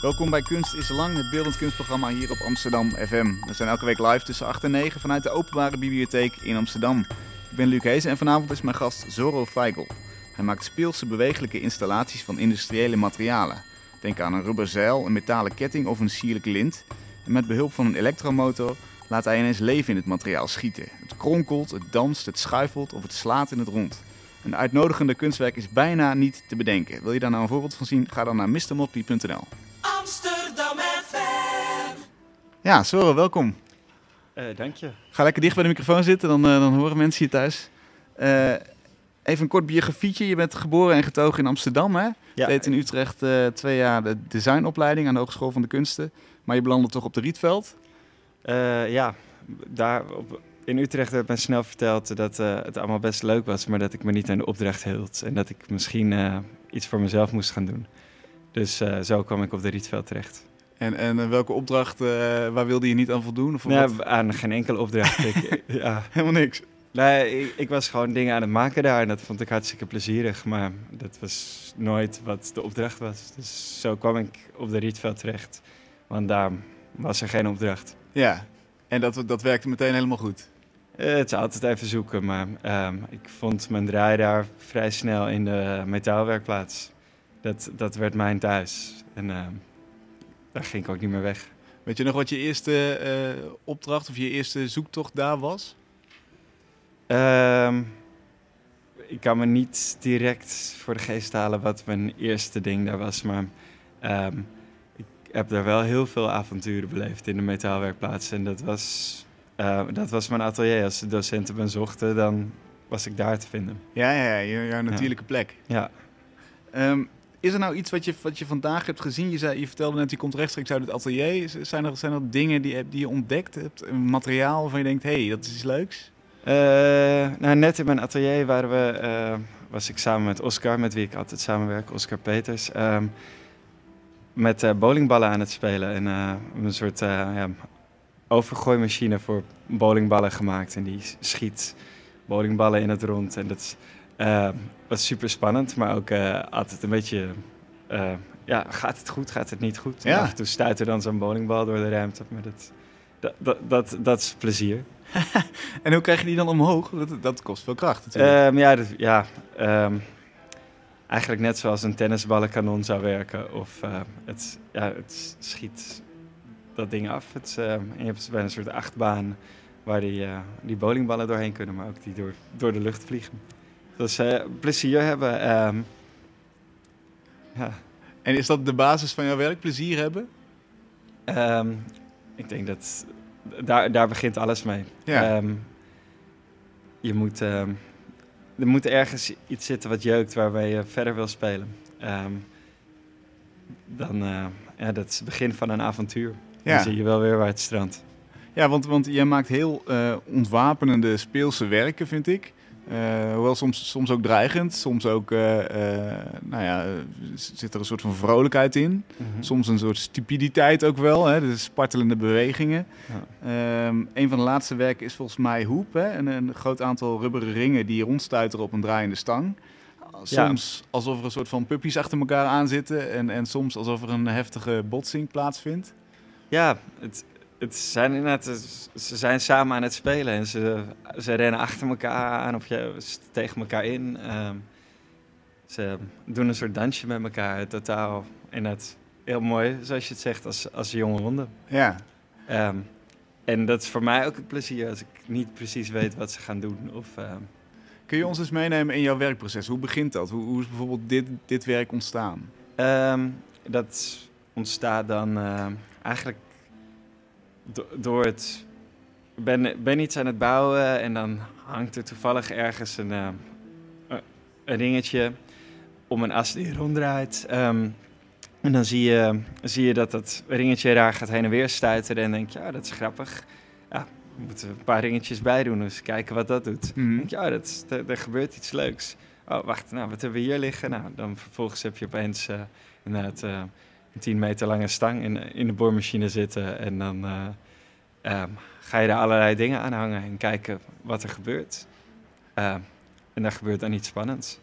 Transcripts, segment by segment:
Welkom bij Kunst is Lang, het beeldend kunstprogramma hier op Amsterdam FM. We zijn elke week live tussen 8 en 9 vanuit de Openbare Bibliotheek in Amsterdam. Ik ben Luc Hees en vanavond is mijn gast Zoro Feigl. Hij maakt speelse bewegelijke installaties van industriële materialen. Denk aan een rubberzeil, een metalen ketting of een sierlijk lint. En met behulp van een elektromotor laat hij ineens leven in het materiaal schieten. Het kronkelt, het danst, het schuifelt of het slaat in het rond. Een uitnodigende kunstwerk is bijna niet te bedenken. Wil je daar nou een voorbeeld van zien? Ga dan naar mrmoppie.nl. Amsterdam FM. Ja, Soro, welkom. Uh, dank je. Ga lekker dicht bij de microfoon zitten, dan, uh, dan horen mensen je thuis. Uh, even een kort biografietje. Je bent geboren en getogen in Amsterdam, hè? Ja. Deed in Utrecht twee jaar de designopleiding aan de Hogeschool van de Kunsten. Maar je belandde toch op de Rietveld? ja, daar op, in Utrecht werd mij snel verteld dat het allemaal best leuk was, maar dat ik me niet aan de opdracht hield. En dat ik misschien iets voor mezelf moest gaan doen. Dus uh, zo kwam ik op de Rietveld terecht. En, en welke opdracht, uh, waar wilde je niet aan voldoen? Of nee, wat? aan geen enkele opdracht. ik, ja. Helemaal niks? Nee, ik, ik, was gewoon dingen aan het maken daar en dat vond ik hartstikke plezierig. Maar dat was nooit wat de opdracht was. Dus zo kwam ik op de Rietveld terecht. Want daar was er geen opdracht. Ja, en dat, dat werkte meteen helemaal goed? Het is altijd even zoeken, maar ik vond mijn draai daar vrij snel in de metaalwerkplaats dat, dat werd mijn thuis. En uh, daar ging ik ook niet meer weg. Weet je nog wat je eerste uh, opdracht of je eerste zoektocht daar was? Um, ik kan me niet direct voor de geest halen wat mijn eerste ding daar was. Maar um, ik heb daar wel heel veel avonturen beleefd in de metaalwerkplaats. En dat was, uh, dat was mijn atelier. Als de docenten me zochten, dan was ik daar te vinden. Ja, ja, ja jouw natuurlijke ja. plek. Ja. Um, is er nou iets wat je, wat je vandaag hebt gezien? Je, zei, je vertelde net, je komt rechtstreeks uit het atelier. Zijn er, zijn er dingen die, die je ontdekt hebt? Materiaal waarvan je denkt, hé, hey, dat is iets leuks? Uh, nou, net in mijn atelier waren we, uh, was ik samen met Oscar, met wie ik altijd samenwerk, Oscar Peters, um, met uh, bowlingballen aan het spelen. En een soort ja, overgooimachine voor bowlingballen gemaakt. En die schiet bowlingballen in het rond. En dat uh, was super spannend, maar ook uh, altijd een beetje. Uh, ja, gaat het goed, gaat het niet goed? Ja. En af en toe stuit er dan zo'n bowlingbal door de ruimte. Maar dat, dat, dat, dat, dat is plezier. en hoe krijg je die dan omhoog? Dat, dat kost veel kracht natuurlijk. Um, ja, dat, ja um, eigenlijk net zoals een tennisballenkanon zou werken. Of het, ja, het schiet dat ding af. Het, en je hebt bijna een soort achtbaan waar die, die bowlingballen doorheen kunnen, maar ook die door, door de lucht vliegen. Dus uh, plezier hebben. Um, ja. En is dat de basis van jouw werk, plezier hebben? Um, ik denk dat daar, daar begint alles mee. Ja. Um, je moet, er moet ergens iets zitten wat jeukt waarmee je verder wil spelen. dan, uh, ja, dat is het begin van een avontuur. Ja. Dan zie je wel weer waar het strand. Ja, want, want jij maakt heel uh, ontwapenende speelse werken, vind ik. Uh, hoewel soms, soms ook dreigend, soms ook, uh, uh, nou ja, zit er een soort van vrolijkheid in. Mhm. Mm -hmm. Soms een soort stupiditeit ook wel, hè, dus spartelende bewegingen. Ja. Um, een van de laatste werken is volgens mij Hoep, hè, een, een groot aantal rubberen ringen die rondstuiteren op een draaiende stang. Soms ja. alsof er een soort van puppies achter elkaar aan zitten en, en soms alsof er een heftige botsing plaatsvindt. Ja, het, het zijn inderdaad, ze zijn samen aan het spelen en ze, ze rennen achter elkaar aan of je, tegen elkaar in. Um, ze doen een soort dansje met elkaar, totaal. En dat heel mooi, zoals je het zegt, als, als jonge honden. Ja. Um, en dat is voor mij ook het plezier als ik niet precies weet wat ze gaan doen. Of, um, Kun je ons eens meenemen in jouw werkproces? Hoe begint dat? Hoe, hoe is bijvoorbeeld dit, dit werk ontstaan? dat ontstaat dan uh, eigenlijk do door het. Ben, ben iets aan het bouwen en dan hangt er toevallig ergens een, uh, een ringetje om een as die ronddraait. Um, en dan zie je, zie je dat dat ringetje daar gaat heen en weer stuiteren. En denk je, ja, dat is grappig. Ja, we moeten een paar ringetjes bij doen, dus kijken wat dat doet. Mm -hmm. denk je, ja, dat, er, er gebeurt iets leuks. Oh, wacht, nou, wat hebben we hier liggen? Nou, dan vervolgens heb je opeens uh, inderdaad uh, een 10 meter lange stang in, in de boormachine zitten. En dan uh, um, ga je daar allerlei dingen aan hangen en kijken wat er gebeurt. Uh, en daar gebeurt dan iets spannends.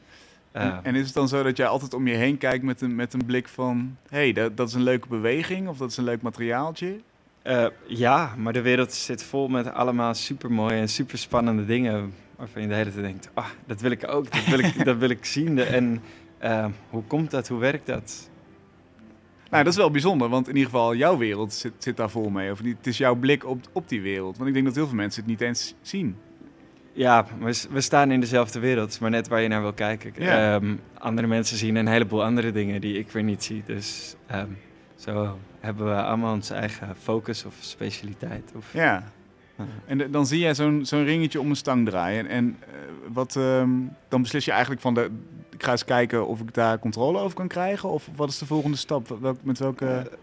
Eh, En, en is het dan zo dat jij altijd om je heen kijkt met een, met een blik van... hé, hey, dat, dat is een leuke beweging of dat is een leuk materiaaltje? Eh, ja, maar de wereld zit vol met allemaal supermooie en superspannende dingen. Waarvan je de hele tijd denkt: ah, dat wil ik ook, dat wil ik, dat wil ik zien. En eh, hoe komt dat, hoe werkt dat? Nou, dat is wel bijzonder, want in ieder geval jouw wereld zit, zit daar vol mee. Of niet, het is jouw blik op, op die wereld. Want ik denk dat heel veel mensen het niet eens zien. Ja, we, staan in dezelfde wereld, maar net waar je naar wil kijken. Ja. Ehm, andere mensen zien een heleboel andere dingen die ik weer niet zie. Dus ehm, zo hebben we allemaal onze eigen focus of specialiteit. Of, Ja. En de- dan zie jij zo'n zo'n ringetje om een stang draaien. En eh, wat, ehm, dan beslis je eigenlijk van... De, ik ga eens kijken of ik daar controle over kan krijgen. Of wat is de volgende stap? Met welke... Eh,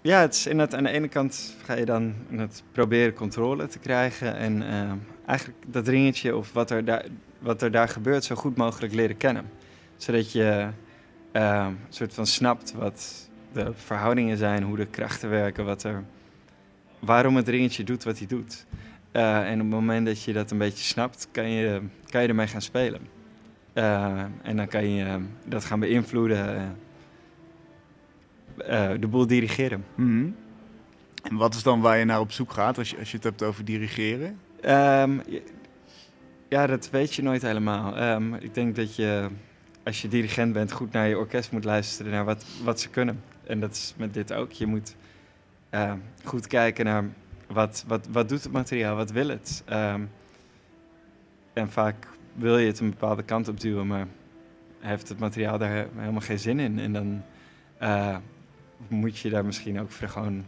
ja, het is inderdaad aan de ene kant ga je dan het proberen controle te krijgen. En eh, eigenlijk dat ringetje of wat er, daar, wat er daar gebeurt zo goed mogelijk leren kennen. Zodat je een soort van snapt wat de verhoudingen zijn, hoe de krachten werken, wat er, waarom het ringetje doet wat hij doet. En op het moment dat je dat een beetje snapt, kan je, kan je ermee gaan spelen. Eh, en dan kan je dat gaan beïnvloeden. eh, eh, de boel dirigeren. Mhm. En wat is dan waar je naar op zoek gaat als je, als je het hebt over dirigeren? Ehm, ja, dat weet je nooit helemaal. Ehm, ik denk dat je, als je dirigent bent, goed naar je orkest moet luisteren, naar wat, wat ze kunnen. En dat is met dit ook. Je moet ehm, goed kijken naar wat, wat, wat doet het materiaal, wat wil het. Ehm, en vaak wil je het een bepaalde kant op duwen, maar heeft het materiaal daar helemaal geen zin in. En dan eh, moet je daar misschien ook voor gewoon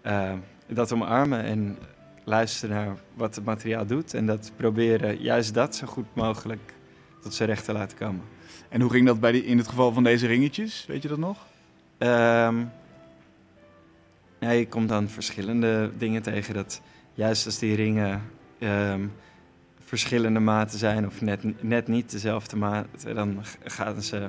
eh, dat omarmen en luisteren naar wat het materiaal doet. En dat proberen juist dat zo goed mogelijk tot zijn recht te laten komen. En hoe ging dat bij die, in het geval van deze ringetjes? Weet je dat nog? Ja, je komt dan verschillende dingen tegen. Dat juist als die ringen ehm, verschillende maten zijn of net, net niet dezelfde maat, dan gaan ze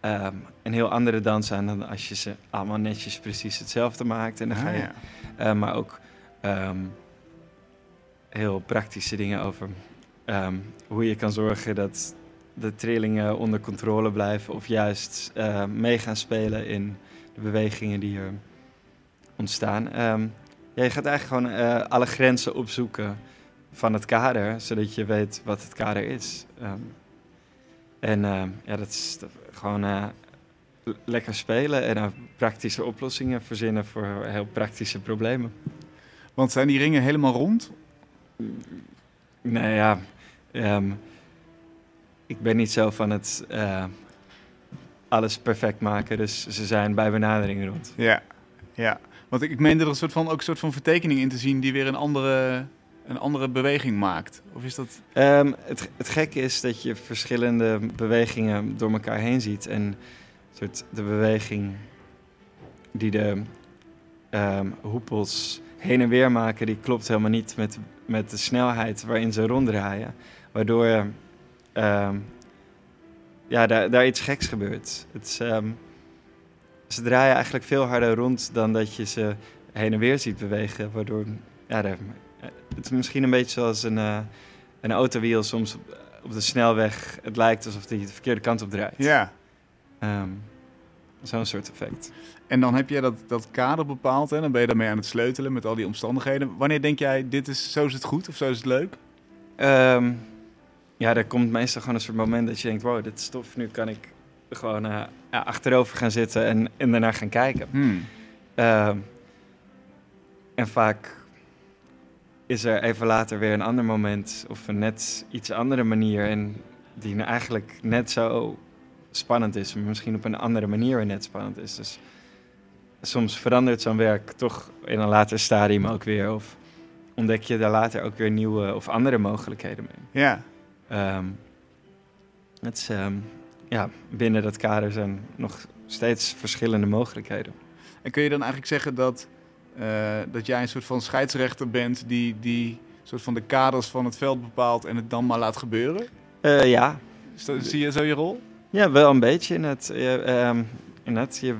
ehm, een heel andere dans aan dan als je ze allemaal netjes precies hetzelfde maakt. En dan ga Ah, je ja. Eh, maar ook ehm, heel praktische dingen over ehm, hoe je kan zorgen dat de trillingen onder controle blijven of juist eh, mee gaan spelen in de bewegingen die er ontstaan. Ja, je gaat eigenlijk gewoon eh, alle grenzen opzoeken van het kader, zodat je weet wat het kader is. Ehm, en ehm, ja, dat is gewoon eh, lekker spelen en eh, praktische oplossingen verzinnen voor heel praktische problemen. Want zijn die ringen helemaal rond? Nee, ja. ehm, ik ben niet zo van het eh, alles perfect maken, dus ze zijn bij benadering rond. Ja. ja. Want ik, ik meende er een soort van, ook een soort van vertekening in te zien die weer een andere, een andere beweging maakt. Of is dat... Ehm, het, het gekke is dat je verschillende bewegingen door elkaar heen ziet. En soort de beweging die de ehm, hoepels heen en weer maken, die klopt helemaal niet met, met de snelheid waarin ze ronddraaien. Waardoor ehm, ja, daar, daar iets geks gebeurt. Het is, ze draaien eigenlijk veel harder rond dan dat je ze heen en weer ziet bewegen. Waardoor ja, daar, het is misschien een beetje zoals een, eh, een autowiel soms op, op de snelweg. Het lijkt alsof die de verkeerde kant op draait. Ja. Ehm, Zo'n soort effect. En dan heb je dat, dat kader bepaald en dan ben je daarmee aan het sleutelen met al die omstandigheden. Wanneer denk jij, dit is, zo is het goed of zo is het leuk? Ehm, ja, er komt meestal gewoon een soort moment dat je denkt... wow, dit is tof, nu kan ik gewoon eh, ja, achterover gaan zitten en, en daarna gaan kijken. Hmm. Ehm, en vaak is er even later weer een ander moment of een net iets andere manier. En die eigenlijk net zo spannend is, maar misschien op een andere manier weer net spannend is. Dus soms verandert zo'n werk toch in een later stadium ook weer. Of ontdek je daar later ook weer nieuwe of andere mogelijkheden mee. Ja. Ehm, het is, ehm, ja, binnen dat kader zijn nog steeds verschillende mogelijkheden. En kun je dan eigenlijk zeggen dat, dat jij een soort van scheidsrechter bent die, die soort van de kaders van het veld bepaalt en het dan maar laat gebeuren? Eh, ja, zie je zo je rol? Ja, wel een beetje. In het, je, ehm, in het, je,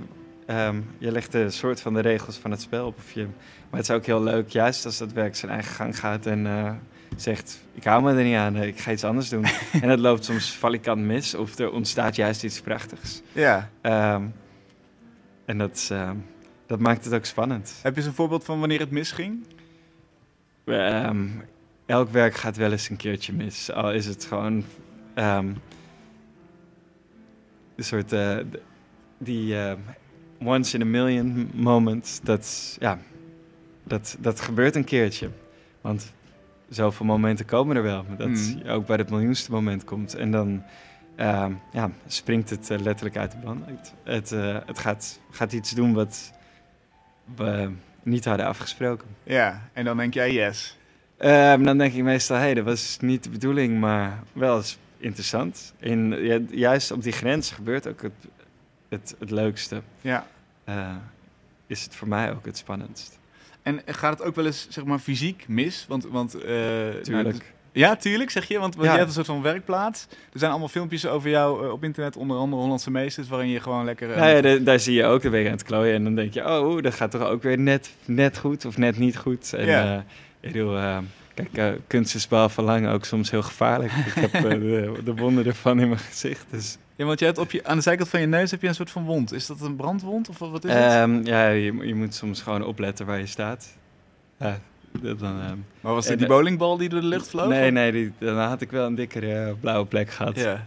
ehm, je legt de soort van de regels van het spel op. Of je, maar het is ook heel leuk, juist als dat werk zijn eigen gang gaat en eh, zegt, ik hou me er niet aan, eh, ik ga iets anders doen. en het loopt soms valikant mis of er ontstaat juist iets prachtigs. Ja. Ehm, en dat, is, dat maakt het ook spannend. Heb je eens een voorbeeld van wanneer het misging? Ehm, elk werk gaat wel eens een keertje mis. Al is het gewoon ehm, een soort eh, die ehm, once in a million moment. Dat, ja, dat, dat gebeurt een keertje. Want zoveel momenten komen er wel. Dat Mm. je ook bij het miljoenste moment komt. En dan ja, springt het eh, letterlijk uit de band. Het, het, eh, het gaat, gaat iets doen wat we niet hadden afgesproken. Ja. En dan denk jij yes. Ehm, dan denk ik meestal, hé, hey, dat was niet de bedoeling, maar wel eens interessant. En ja, juist op die grens gebeurt ook het, het, het leukste. Ja. Eh, is het voor mij ook het spannendst. En gaat het ook wel eens, zeg maar, fysiek mis? Want, want eh, nou, Tuurlijk. Ja, tuurlijk, zeg je. Want, Ja. je hebt een soort van werkplaats. Er zijn allemaal filmpjes over jou eh, op internet, onder andere Hollandse Meesters, waarin je gewoon lekker... eh, nou ja, da- daar zie je ook, dan ben je aan het klooien en dan denk je, oh, dat gaat toch ook weer net, net goed of net niet goed. En Ja. eh, ik bedoel, kijk, kunst is behalve lang ook soms heel gevaarlijk. ik heb de, de wonden ervan in mijn gezicht, dus... Ja, want je hebt op je, aan de zijkant van je neus heb je een soort van wond. Is dat een brandwond of wat is het? Ehm, ja, je, je moet soms gewoon opletten waar je staat. Ja, dat dan, ehm, maar was en dit die bowlingbal die door de lucht vloog? nee, nee, die, daarna had ik wel een dikkere eh, blauwe plek gehad. Ja.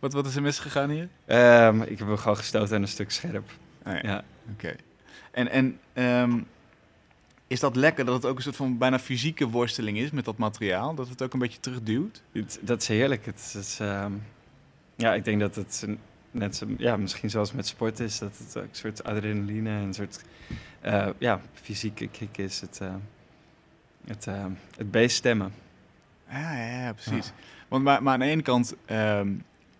Wat, wat is er misgegaan hier? Ehm, ik heb hem gewoon gestoten aan een stuk scherp. Ah, ja. Ja. Oké. En, en ehm, is dat lekker dat het ook een soort van bijna fysieke worsteling is met dat materiaal? Dat het ook een beetje terugduwt? Het- dat is heerlijk. Het is, ehm, ja, ik denk dat het net zo, ja, misschien zoals met sport is, dat het ook een soort adrenaline en een soort eh, ja, fysieke kick is. Het, eh, het, eh, het beeststemmen. Ja, ja, ja precies. Want maar, maar aan de ene kant, ehm,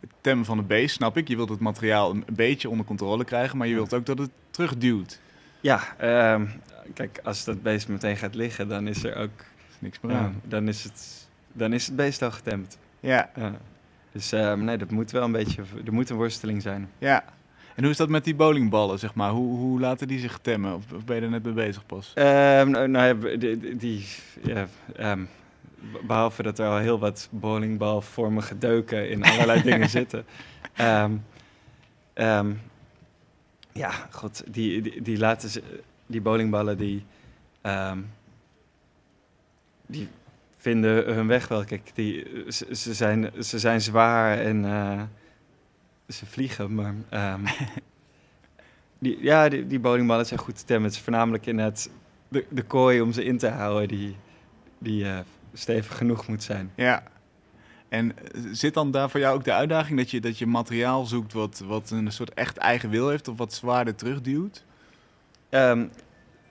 het temmen van de beest, snap ik. Je wilt het materiaal een beetje onder controle krijgen, maar je wilt ook dat het terugduwt. Ja, ehm, kijk, als dat beest meteen gaat liggen, dan is er ook, is niks meer aan. dan, is het, dan is het beest al getemd. Ja, Ja. Dus ehm, nee, dat moet wel een beetje, er moet een worsteling zijn. ja. En hoe is dat met die bowlingballen, zeg maar? Hoe, hoe laten die zich temmen? Of, of ben je er net mee bezig pas? Ehm, nou, nou ja, die, die- ja, ehm, be- behalve dat er al heel wat bowlingbalvormige deuken in allerlei dingen zitten. Ehm, ja, god, die, die, die laten ze, die bowlingballen die, die vinden hun weg wel. Kijk, die, ze, ze zijn, ze zijn zwaar en eh, ze vliegen, maar ehm, die, ja, die, die bowlingballen zijn goed te temmen. Het is voornamelijk inderdaad de, de kooi om ze in te houden die, die eh, stevig genoeg moet zijn. Ja. En eh, zit dan daar voor jou ook de uitdaging dat je, dat je materiaal zoekt wat, wat een soort echt eigen wil heeft of wat zwaarder terugduwt? Ehm,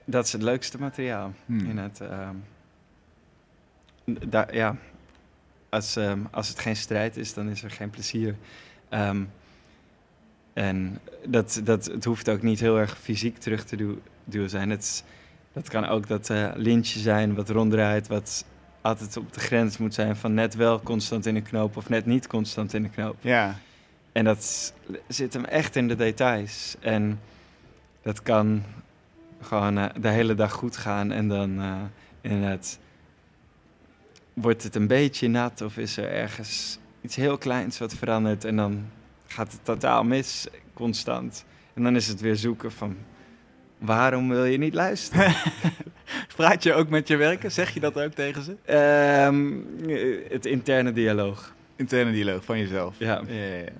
dat is het leukste materiaal. Hmm. In het, ehm, daar, ja, als, als het geen strijd is, dan is er geen plezier. En dat, dat, het hoeft ook niet heel erg fysiek terug te du- duwen zijn. Het, dat kan ook dat eh, lintje zijn wat ronddraait, wat altijd op de grens moet zijn van net wel constant in de knoop of net niet constant in de knoop. Ja. En dat zit hem echt in de details. En dat kan gewoon eh, de hele dag goed gaan. En dan eh, inderdaad wordt het een beetje nat of is er ergens iets heel kleins wat verandert. En dan gaat het totaal mis, constant. En dan is het weer zoeken van waarom wil je niet luisteren? Praat je ook met je werken? Zeg je dat ook tegen ze? Ehm, eh, het interne dialoog. Interne dialoog van jezelf. Ja. Ja, ja, ja.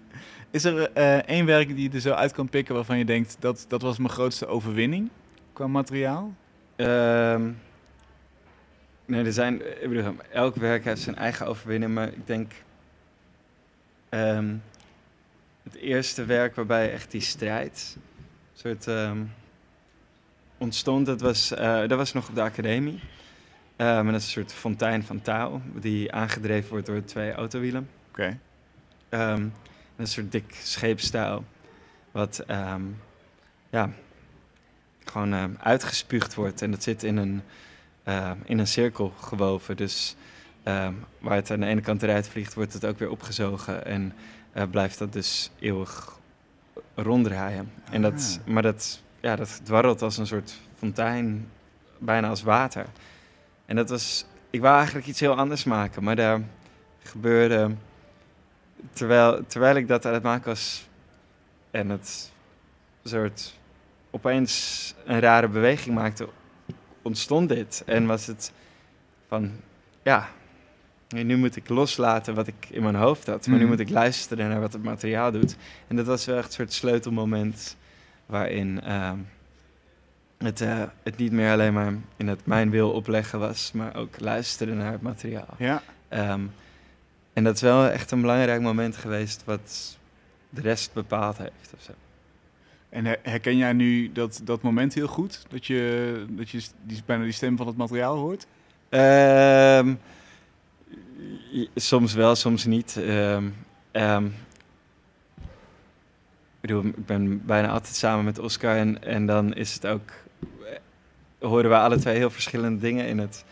Is er eh, één werk die je er zo uit kan pikken waarvan je denkt dat dat was mijn grootste overwinning qua materiaal? Ehm, nee, er zijn, ik bedoel, elk werk heeft zijn eigen overwinning, maar ik denk ehm, het eerste werk waarbij echt die strijd soort ehm, ontstond, dat was, eh, dat was nog op de academie. Ehm, en dat is een soort fontein van touw die aangedreven wordt door twee autowielen. Oké. Ehm, een soort dik scheepstouw. Wat ehm, ja, gewoon ehm, uitgespuugd wordt. En dat zit in een, ehm, in een cirkel gewoven. Dus ehm, waar het aan de ene kant eruit vliegt, wordt het ook weer opgezogen. En eh, blijft dat dus eeuwig ronddraaien. En dat, Ah. maar dat, ja, dat dwarrelt als een soort fontein, bijna als water. En dat was ik wou eigenlijk iets heel anders maken, maar daar gebeurde, terwijl, terwijl ik dat aan het maken was en het soort opeens een rare beweging maakte, ontstond dit. En was het van, ja, nu moet ik loslaten wat ik in mijn hoofd had, maar nu Mhm. moet ik luisteren naar wat het materiaal doet. En dat was wel echt een soort sleutelmoment waarin ehm, het, eh, het niet meer alleen maar in het mijn wil opleggen was, maar ook luisteren naar het materiaal. Ja. Ehm, en dat is wel echt een belangrijk moment geweest wat de rest bepaald heeft. Of zo. En her- herken jij nu dat, dat moment heel goed? Dat je, dat je die, bijna die stem van het materiaal hoort? I- soms wel, soms niet. Ehm, ehm, ik bedoel, ik ben bijna altijd samen met Oscar en, en dan is het ook, eh, horen we alle twee heel verschillende dingen in het,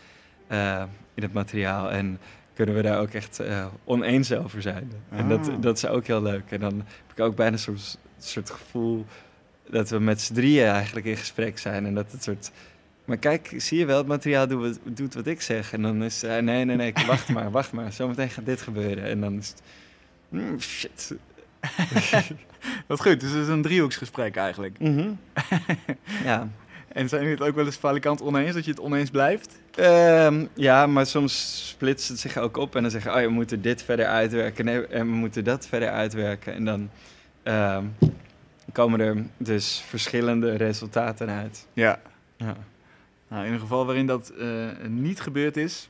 eh, in het materiaal en kunnen we daar ook echt eh, oneens over zijn. En dat, Ah. dat is ook heel leuk. En dan heb ik ook bijna soms een soort gevoel dat we met z'n drieën eigenlijk in gesprek zijn en dat het soort maar kijk, zie je wel, het materiaal doet, wat- doet wat ik zeg. En dan is hij, nee, nee, nee, wacht maar, wacht maar. Zometeen gaat dit gebeuren. En dan is het, mm, shit. Wat goed, dus het is een driehoeksgesprek eigenlijk. Mhm. ja. En zijn jullie het ook wel eens valikant oneens, dat je het oneens blijft? Ehm, ja, maar soms splitst het zich ook op. En dan zeggen oh, we moeten dit verder uitwerken. Nee, en we moeten dat verder uitwerken. En dan ehm, komen er dus verschillende resultaten uit. Ja. Ja. Nou, in een geval waarin dat eh, niet gebeurd is,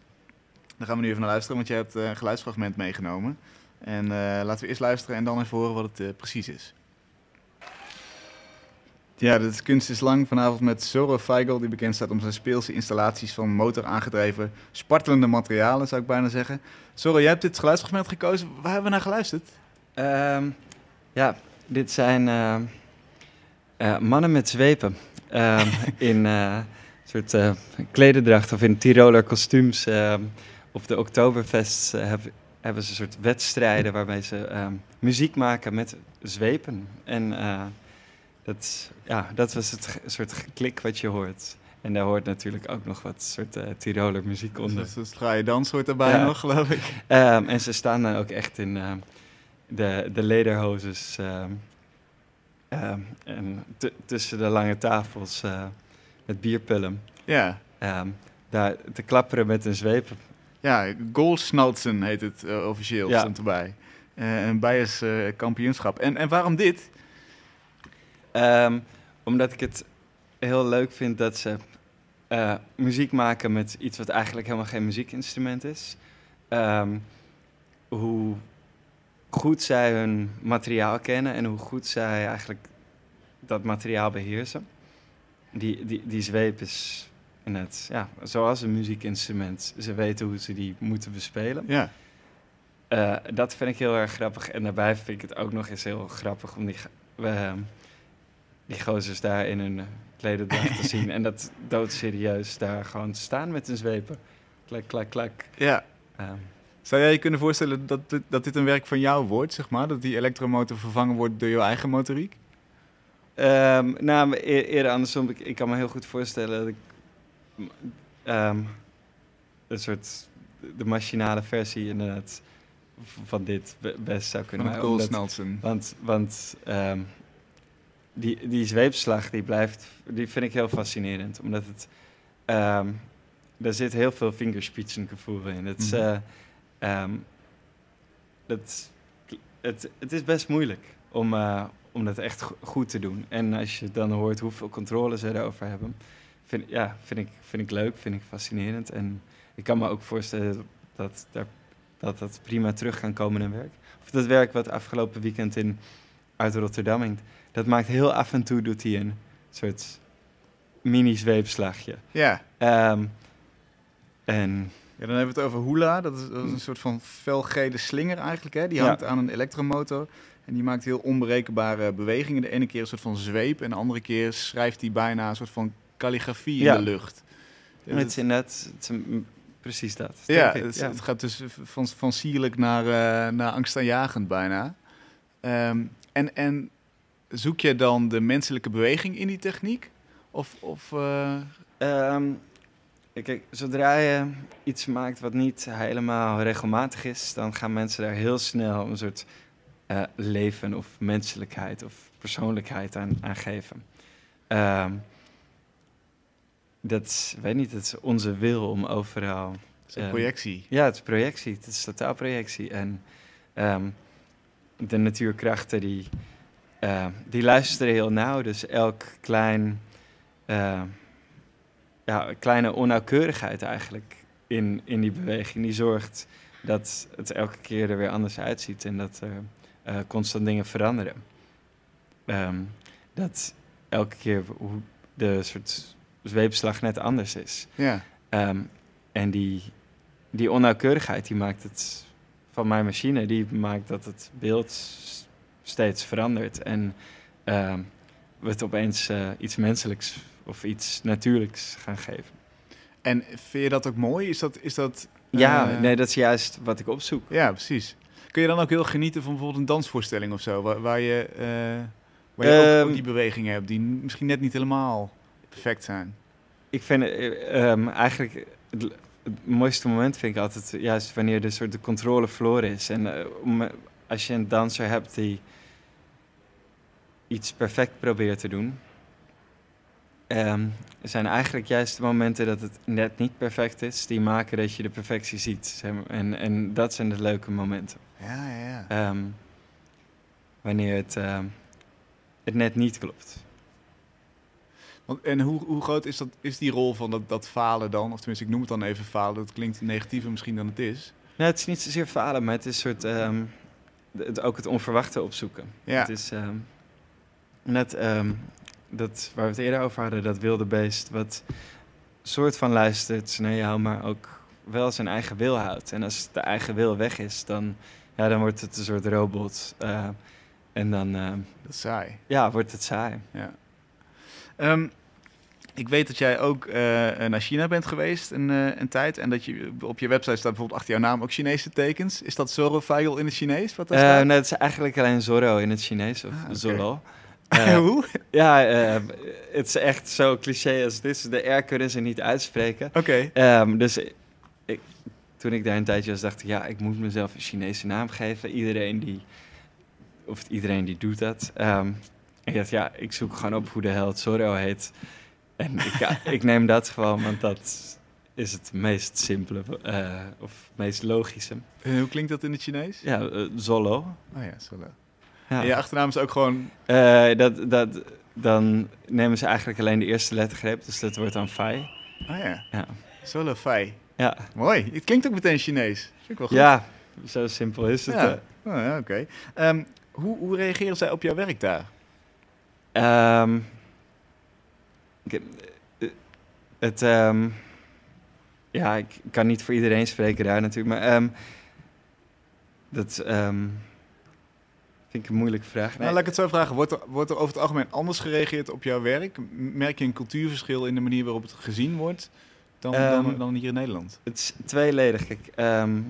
daar gaan we nu even naar luisteren, want jij hebt eh, een geluidsfragment meegenomen. En eh, laten we eerst luisteren en dan even horen wat het precies is. Ja, dit is Kunst is Lang vanavond met Zorro Feigl, die bekend staat om zijn speelse installaties van motoraangedreven, spartelende materialen, zou ik bijna zeggen. Zorro, jij hebt dit geluidsfragment gekozen. Waar hebben we naar geluisterd? Ehm, ja, dit zijn mannen met zwepen. Ehm, in soort klederdracht of in Tiroler kostuums. ehm, op de Oktoberfest eh, heb- hebben ze een soort wedstrijden waarbij ze ehm, muziek maken met zwepen. En eh, dat, ja, dat was het soort geklik wat je hoort. En daar hoort natuurlijk ook nog wat soort Tiroler muziek onder. Dus dat fraaie dans hoort erbij Ja. nog, geloof ik. Ehm, en ze staan dan ook echt in de, de lederhozes. en tu- tussen de lange tafels met bierpullen. Ja, ehm, daar te klapperen met een zweep. Ja, Goalsnautzen heet het eh, officieel, Ja. stond erbij. Eh, een Bayers eh, kampioenschap. En, en waarom dit? Ehm, omdat ik het heel leuk vind dat ze muziek maken met iets wat eigenlijk helemaal geen muziekinstrument is. Ehm, hoe goed zij hun materiaal kennen en hoe goed zij eigenlijk dat materiaal beheersen. Die, die, die zweep is net, ja, zoals een muziekinstrument. Ze weten hoe ze die moeten bespelen. Ja, Eh, dat vind ik heel erg grappig. En daarbij vind ik het ook nog eens heel grappig om die, ehm, die gozers daar in hun klederdracht te zien. En dat doodserieus daar gewoon te staan met hun zwepen. Klak, klak, klak. ja. Ehm, Zou jij je kunnen voorstellen dat, dit- dat dit een werk van jou wordt, zeg maar? Dat die elektromotor vervangen wordt door jouw eigen motoriek? Ehm, nou, eer- eerder andersom. Ik, ik kan me heel goed voorstellen dat ik ehm, een soort de machinale versie inderdaad van dit be- best zou kunnen maken. Omdat-. Want, want ehm, die, die zweepslag die blijft, die vind ik heel fascinerend. Omdat het, daar zit heel veel vingerspitsengevoel in. Het, is, Mhm. eh, het, het is best moeilijk om, eh, om dat echt go- goed te doen. En als je dan hoort hoeveel controle ze erover hebben, vind, ja, vind, ik, vind ik leuk, vind ik fascinerend. En ik kan me ook voorstellen dat daar, dat, dat prima terug kan komen in werk. Of dat werk wat afgelopen weekend in, uit Rotterdam hangt, dat maakt heel af en toe doet hij een soort mini-zweepslagje. Ja. Ehm, en ja, dan hebben we het over hula. Dat is, dat is een soort van felgele slinger eigenlijk. Hè? Die Ja. hangt aan een elektromotor. En die maakt heel onberekenbare bewegingen. De ene keer een soort van zweep. En de andere keer schrijft hij bijna een soort van calligrafie Ja. in de lucht. het is inderdaad het is precies dat. Ja, het, ja. het gaat dus van, van sierlijk naar, eh, naar angstaanjagend bijna. Ehm, en, en zoek je dan de menselijke beweging in die techniek? Of, of eh, Ehm, kijk, zodra je iets maakt wat niet helemaal regelmatig is, dan gaan mensen daar heel snel een soort eh, leven of menselijkheid of persoonlijkheid aan, aan geven. Ehm, dat weet niet, het is onze wil om overal. Dat is een Ehm, projectie. Ja, het is projectie. Het is totaal projectie. En ehm, de natuurkrachten die, die luisteren heel nauw. Dus elk klein, ja, kleine onnauwkeurigheid eigenlijk in, in die beweging, die zorgt dat het elke keer er weer anders uitziet en dat er eh, constant dingen veranderen. Ehm, dat elke keer hoe de soort zweepslag net anders is. Ja. Ehm, en die, die onnauwkeurigheid die maakt het van mijn machine, die maakt dat het beeld steeds verandert. En ehm, we het opeens eh, iets menselijks of iets natuurlijks gaan geven. En vind je dat ook mooi? Is dat... Is dat Ja, eh, nee, dat is juist wat ik opzoek. Ja, precies. Kun je dan ook heel genieten van bijvoorbeeld een dansvoorstelling of zo, waar, waar je, eh, waar je ook- ook, Ehm, die bewegingen hebt die misschien net niet helemaal perfect zijn? Ik vind eh, ehm, eigenlijk het, het mooiste moment vind ik altijd juist wanneer de soort de controle verloren is. En eh, om, als je een danser hebt die iets perfect probeert te doen, ehm, zijn eigenlijk juist de momenten dat het net niet perfect is, die maken dat je de perfectie ziet. En, en dat zijn de leuke momenten. Ja, ja, ja. Ehm, wanneer het, ehm, het net niet klopt. Want, en hoe, hoe groot is, dat, is die rol van dat, dat falen dan? Of tenminste, ik noem het dan even falen. Dat klinkt negatiever misschien dan het is. Nou, het is niet zozeer falen, maar het is soort, ehm, het, ook het onverwachte opzoeken. Ja. Het is net dat waar we het eerder over hadden, dat wilde beest, wat soort van luistert naar jou, maar ook wel zijn eigen wil houdt. En als de eigen wil weg is, dan, ja, dan wordt het een soort robot. eh, en dan ehm, Dat is saai. ja, wordt het saai. Ja. Ehm, ik weet dat jij ook eh, naar China bent geweest een, eh, een tijd. En dat je op je website staat bijvoorbeeld achter jouw naam ook Chinese tekens. Is dat Zoro Feigl in het Chinees? Wat Eh nee, het is eigenlijk alleen Zorro in het Chinees, of Ah. Zorro. Eh, Hoe? ja, eh, het is echt zo cliché als is. De R kunnen ze niet uitspreken. Oké. Ehm, dus ik, toen ik daar een tijdje was, dacht ik, ja, ik moet mezelf een Chinese naam geven. Iedereen die, of iedereen die doet dat. Ehm, ik dacht, ja, ik zoek gewoon op hoe de hel het Zorro heet. En ik, ik neem dat gewoon, want dat is het meest simpele, eh, of meest logische. En hoe klinkt dat in het Chinees? Ja, eh, Zolo. Oh ja, Zolo. Ja. En je achternaam is ook gewoon... Eh, dat, dat, dan nemen ze eigenlijk alleen de eerste lettergreep, dus dat wordt dan Fai. Oh ja, Ja. Zolo Fei. Ja. Mooi. Het klinkt ook meteen Chinees. Vind ik wel goed. ja, zo simpel is het. Ja. Oh, ja, oké. Ehm, hoe, hoe reageren zij op jouw werk daar? Ehm, ik- eh, het, ehm, ja, ik kan niet voor iedereen spreken daar natuurlijk, maar dat vind ik een moeilijke vraag. Nou, laat ik het zo vragen. Wordt er, wordt er over het algemeen anders gereageerd op jouw werk? Merk je een cultuurverschil in de manier waarop het gezien wordt dan, dan, Ehm, dan hier in Nederland? Het is tweeledig. Kijk, ehm,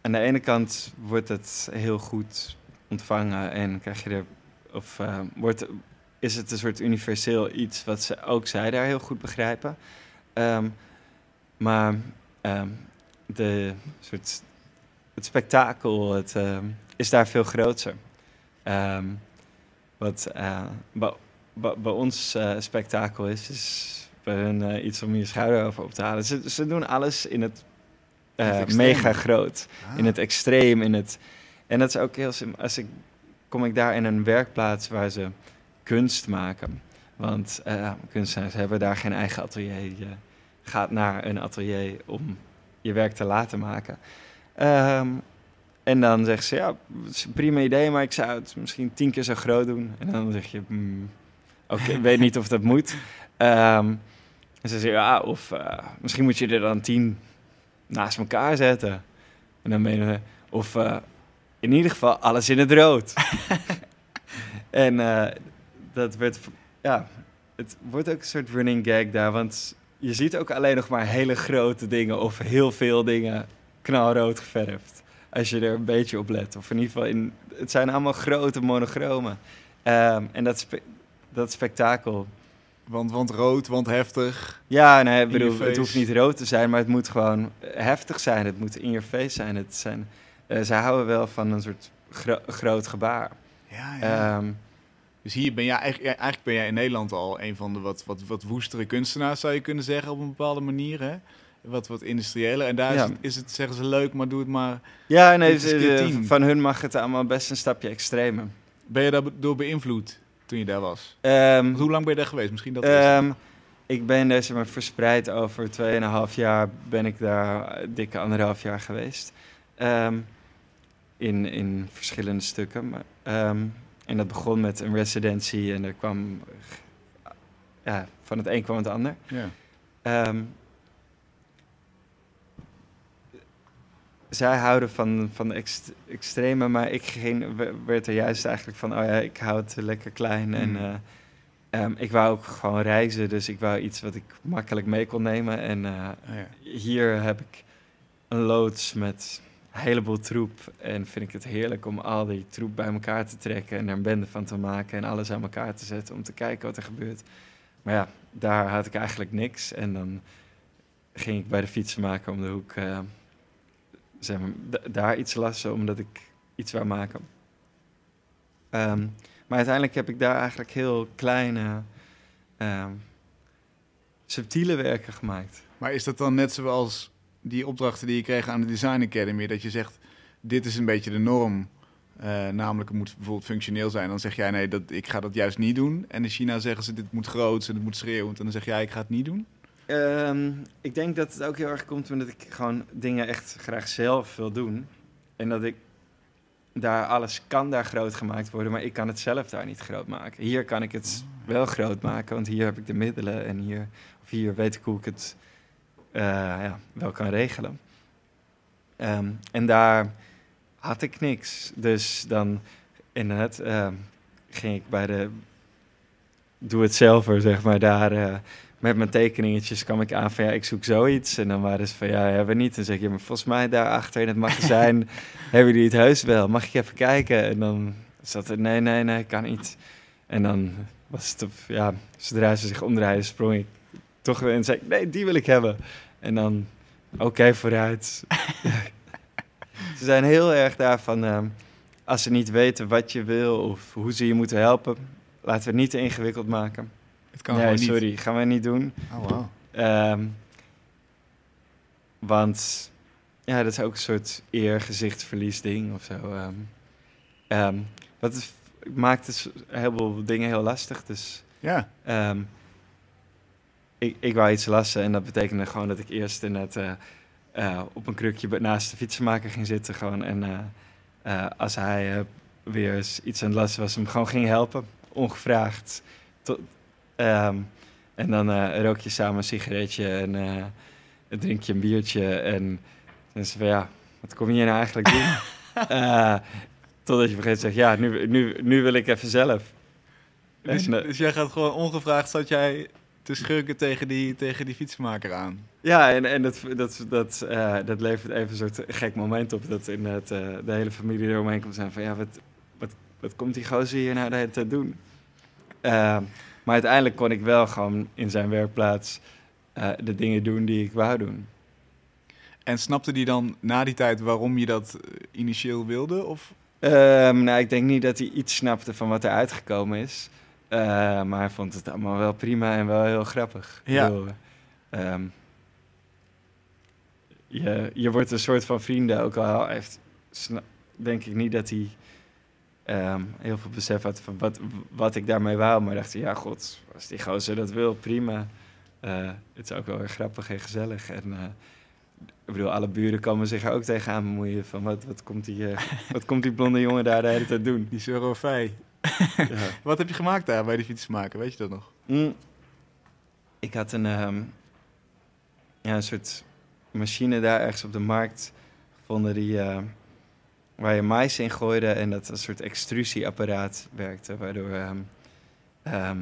aan de ene kant wordt het heel goed ontvangen en krijg je er, of ehm, wordt, is het een soort universeel iets wat ze ook zij daar heel goed begrijpen. Maar de soort, het spektakel het, is daar veel groter. Wat eh, bij ons eh, spektakel is, is bij hun eh, iets om je schouder over op te halen. Ze, ze doen alles in het, het eh, mega groot, Ah. in het extreem, in het... En dat is ook heel simpel. Als ik, kom ik daar in een werkplaats waar ze kunst maken. Want eh, kunstenaars hebben daar geen eigen atelier. Je gaat naar een atelier om je werk te laten maken. Ehm, en dan zeggen ze, ja, het is een prima idee, maar ik zou het misschien tien keer zo groot doen. En dan zeg je, hmm, oké, ik weet niet of dat moet. Ehm, en ze zeggen, ja, of eh, misschien moet je er dan tien naast elkaar zetten. En dan menen of eh, in ieder geval alles in het rood. en eh, dat werd, ja, het wordt ook een soort running gag daar, want je ziet ook alleen nog maar hele grote dingen of heel veel dingen knalrood geverfd. Als je er een beetje op let. Of in ieder geval, in, het zijn allemaal grote monochromen. Ehm, en dat, spe- dat spektakel Want, want rood, want heftig. Ja, nee, ik bedoel, het hoeft niet rood te zijn, maar het moet gewoon heftig zijn. Het moet in je face zijn. Het zijn ze houden wel van een soort gro- groot gebaar. Ja, ja. Ehm, dus hier ben jij eigenlijk, eigenlijk ben jij in Nederland al een van de wat, wat, wat woestere kunstenaars, zou je kunnen zeggen, op een bepaalde manier. Hè? Wat, wat industriëler. En daar Ja. is, het, is het, zeggen ze leuk, maar doe het maar. ja, nee, ze- van hun mag het allemaal best een stapje extremer. Ben je daardoor beïnvloed toen je daar was? Want hoe lang ben je daar geweest? Misschien dat Ehm, ik ben zeg maar, verspreid over 2,5 jaar ben ik daar dikke anderhalf jaar geweest. Ehm, in, in verschillende stukken. Maar, en dat begon met een residentie en er kwam... Ja, van het een kwam het ander. ja. Zij houden van, van ext- extreme, maar ik ging, we- werd er juist eigenlijk van, oh ja, ik hou het lekker klein. En Mm. eh, ehm, ik wou ook gewoon reizen, dus ik wou iets wat ik makkelijk mee kon nemen. En eh, Ah, ja. hier heb ik een loods met een heleboel troep. En vind ik het heerlijk om al die troep bij elkaar te trekken en er een bende van te maken en alles aan elkaar te zetten om te kijken wat er gebeurt. Maar ja, daar had ik eigenlijk niks. En dan ging ik bij de fietsenmaker om de hoek eh, zeg maar, da- daar iets lassen, omdat ik iets wou maken. Ehm, maar uiteindelijk heb ik daar eigenlijk heel kleine, ehm, subtiele werken gemaakt. Maar is dat dan net zoals die opdrachten die je kreeg aan de Design Academy? Dat je zegt, dit is een beetje de norm. eh, namelijk, het moet bijvoorbeeld functioneel zijn. Dan zeg jij, nee, dat, ik ga dat juist niet doen. En in China zeggen ze, dit moet groot en dit moet schreeuwend. En dan zeg jij, ik ga het niet doen. Ehm, ik denk dat het ook heel erg komt omdat ik gewoon dingen echt graag zelf wil doen. En dat ik daar alles kan daar groot gemaakt worden, maar ik kan het zelf daar niet groot maken. Hier kan ik het wel groot maken, want hier heb ik de middelen en hier, of hier weet ik hoe ik het eh, ja, wel kan regelen. Ehm, en daar had ik niks. Dus dan inderdaad ehm, ging ik bij de doe het zelfer, zeg maar, daar eh, met mijn tekeningetjes kwam ik aan van ja, ik zoek zoiets. En dan waren ze van ja, hebben we niet. Dan zeg ik, ja, maar volgens mij daarachter in het magazijn hebben jullie het heus wel. Mag ik even kijken? En dan zat er nee, nee, nee, kan niet. En dan was het op, ja, zodra ze zich omdraaiden, sprong ik toch weer en zei ik, nee, die wil ik hebben. En dan, oké, vooruit. ze zijn heel erg daarvan, ehm, als ze niet weten wat je wil of hoe ze je moeten helpen, laten we het niet te ingewikkeld maken. Het kan nee, gewoon niet. sorry, gaan we niet doen. Oh, wow. Ehm, want ja, dat is ook een soort eergezichtsverlies ding of zo. ehm. Ehm, wat is, maakt dus een heleboel dingen heel lastig. Dus Ja, ehm, ik, ik wou iets lassen en dat betekende gewoon dat ik eerst net op een krukje naast de fietsenmaker ging zitten. Gewoon, en eh, eh, als hij eh, weer eens iets aan het lassen was, hem gewoon ging helpen, ongevraagd. Tot, ehm, en dan eh, rook je samen een sigaretje en eh, drink je een biertje. En dan is van ja, wat kom je hier nou eigenlijk doen? Eh, totdat je begint te zeggen, ja, nu, nu, nu wil ik even zelf. dus, En, dus jij gaat gewoon ongevraagd, zat jij te schurken tegen die, tegen die fietsmaker aan. Ja, en, en dat, dat, dat, dat levert even een soort gek moment op. Dat in het, de hele familie eromheen komt zijn van... ja, wat, wat, wat komt die gozer hier nou de hele tijd doen? Maar uiteindelijk kon ik wel gewoon in zijn werkplaats... eh, de dingen doen die ik wou doen. En snapte die dan na die tijd waarom je dat eh, initieel wilde? Of? Ehm, nou, ik denk niet dat hij iets snapte van wat er uitgekomen is. Eh, maar hij vond het allemaal wel prima en wel heel grappig. Ja. bedoel, ehm, je, je wordt een soort van vrienden, ook al heeft, denk ik niet dat hij ehm, heel veel besef had van wat, wat ik daarmee wou. Maar dacht ja god, als die gozer dat wil, prima. Eh, het is ook wel erg grappig en gezellig. En eh, ik bedoel, alle buren komen zich er ook tegenaan bemoeien van wat, wat, komt die, eh, wat komt die blonde jongen daar de hele tijd doen. Die Surofei. Ja. Wat heb je gemaakt daar bij die fietsmaker? Weet je dat nog? Mm. Ik had een, ehm, ja, een soort machine daar ergens op de markt gevonden die, waar je mais in gooide en dat een soort extrusieapparaat werkte, waardoor ehm, ehm,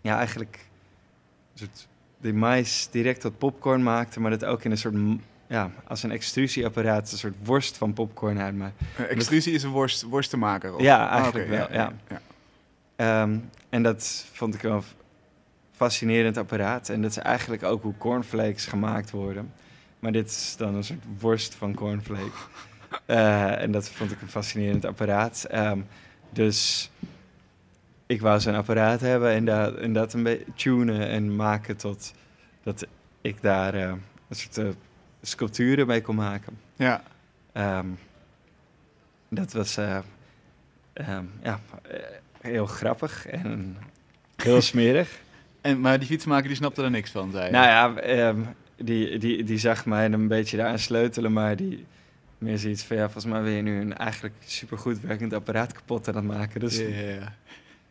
ja, eigenlijk een soort die mais direct tot popcorn maakte, maar dat ook in een soort ja, als een extrusieapparaat een soort worst van popcorn. Uh, extrusie is een worst, worstenmaker? Of? Ja, Ah, eigenlijk wel, ja. ja. Ehm, en dat vond ik wel fascinerend apparaat. En dat is eigenlijk ook hoe cornflakes gemaakt worden. Maar dit is dan een soort worst van cornflake. Eh, en dat vond ik een fascinerend apparaat. Ehm, dus ik wou zo'n apparaat hebben en, dat en dat een beetje tunen en maken tot dat ik daar eh, een soort eh, sculpturen mee kon maken. Ja. Ehm, dat was eh, ehm, ja, heel grappig en heel smerig. En, maar die fietsmaker die snapte er niks van, zei je? nou ja, die, die, die zag mij een beetje daaraan sleutelen, maar die meer zoiets van ja, volgens mij wil je nu een eigenlijk supergoed werkend apparaat kapot aan het maken. Dus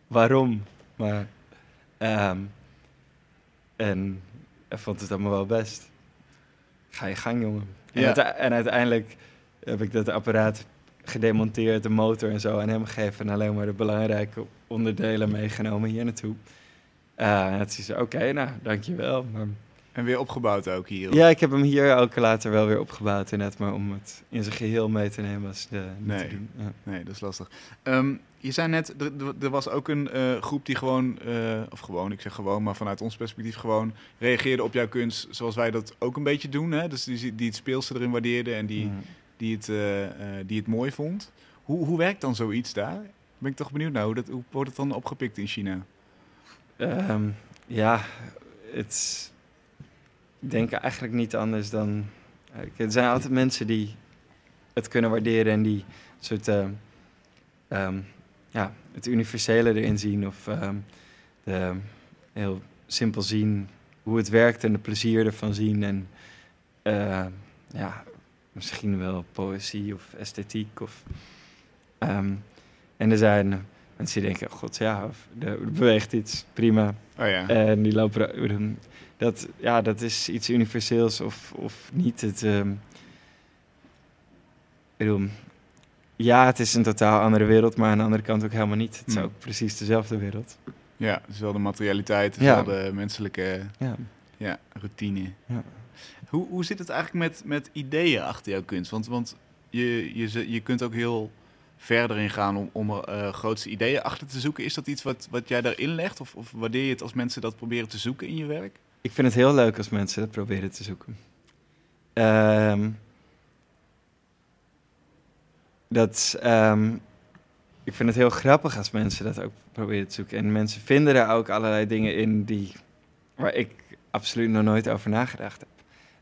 waarom? Maar, ehm, en hij vond het allemaal wel best. Ga je gang, jongen. En, Ja. uite- en uiteindelijk heb ik dat apparaat gedemonteerd, de motor en zo aan hem gegeven. En alleen maar de belangrijke onderdelen meegenomen hier naartoe. Eh, en het is oké, nou, dankjewel. Maar En weer opgebouwd ook hier. ja, ik heb hem hier ook later wel weer opgebouwd. Inderdaad, maar om het in zijn geheel mee te nemen was de, niet Nee. te doen. Ja. Nee, dat is lastig. Ehm, je zei net, er, was ook een eh, groep die gewoon, eh, of gewoon, ik zeg gewoon, maar vanuit ons perspectief gewoon reageerde op jouw kunst zoals wij dat ook een beetje doen. Hè? Dus die, die het speelse erin waardeerde en die, Mm. die, het, eh, eh, die het mooi vond. Hoe, hoe werkt dan zoiets daar? Ben ik toch benieuwd naar. Hoe, dat, hoe wordt het dan opgepikt in China? Ehm, ja, het. Ik denk eigenlijk niet anders dan. Er zijn altijd mensen die het kunnen waarderen en die soort. ehm, ehm, ja, het universele erin zien of ehm, de, heel simpel zien hoe het werkt en de plezier ervan zien. En eh, ja, misschien wel poëzie of esthetiek. Of, ehm, en er zijn mensen die denken, oh god ja, er beweegt iets, prima. Oh ja. En die lopen er- dat, ja, dat is iets universeels of, of niet. Het, ehm, bedoel, ja, het is een totaal andere wereld, maar aan de andere kant ook helemaal niet. Het is Hmm. ook precies dezelfde wereld. ja, dus wel de materialiteit, Ja. wel de menselijke Ja. ja, routine. Ja. Hoe, hoe zit het eigenlijk met, met ideeën achter jouw kunst? Want, want je, je, ze- je kunt ook heel verder in gaan om, om eh, grootste ideeën achter te zoeken. Is dat iets wat, wat jij daarin legt? Of, of waardeer je het als mensen dat proberen te zoeken in je werk? Ik vind het heel leuk als mensen dat proberen te zoeken. Ehm, dat, ehm, ik vind het heel grappig als mensen dat ook proberen te zoeken. En mensen vinden er ook allerlei dingen in die, waar ik absoluut nog nooit over nagedacht heb.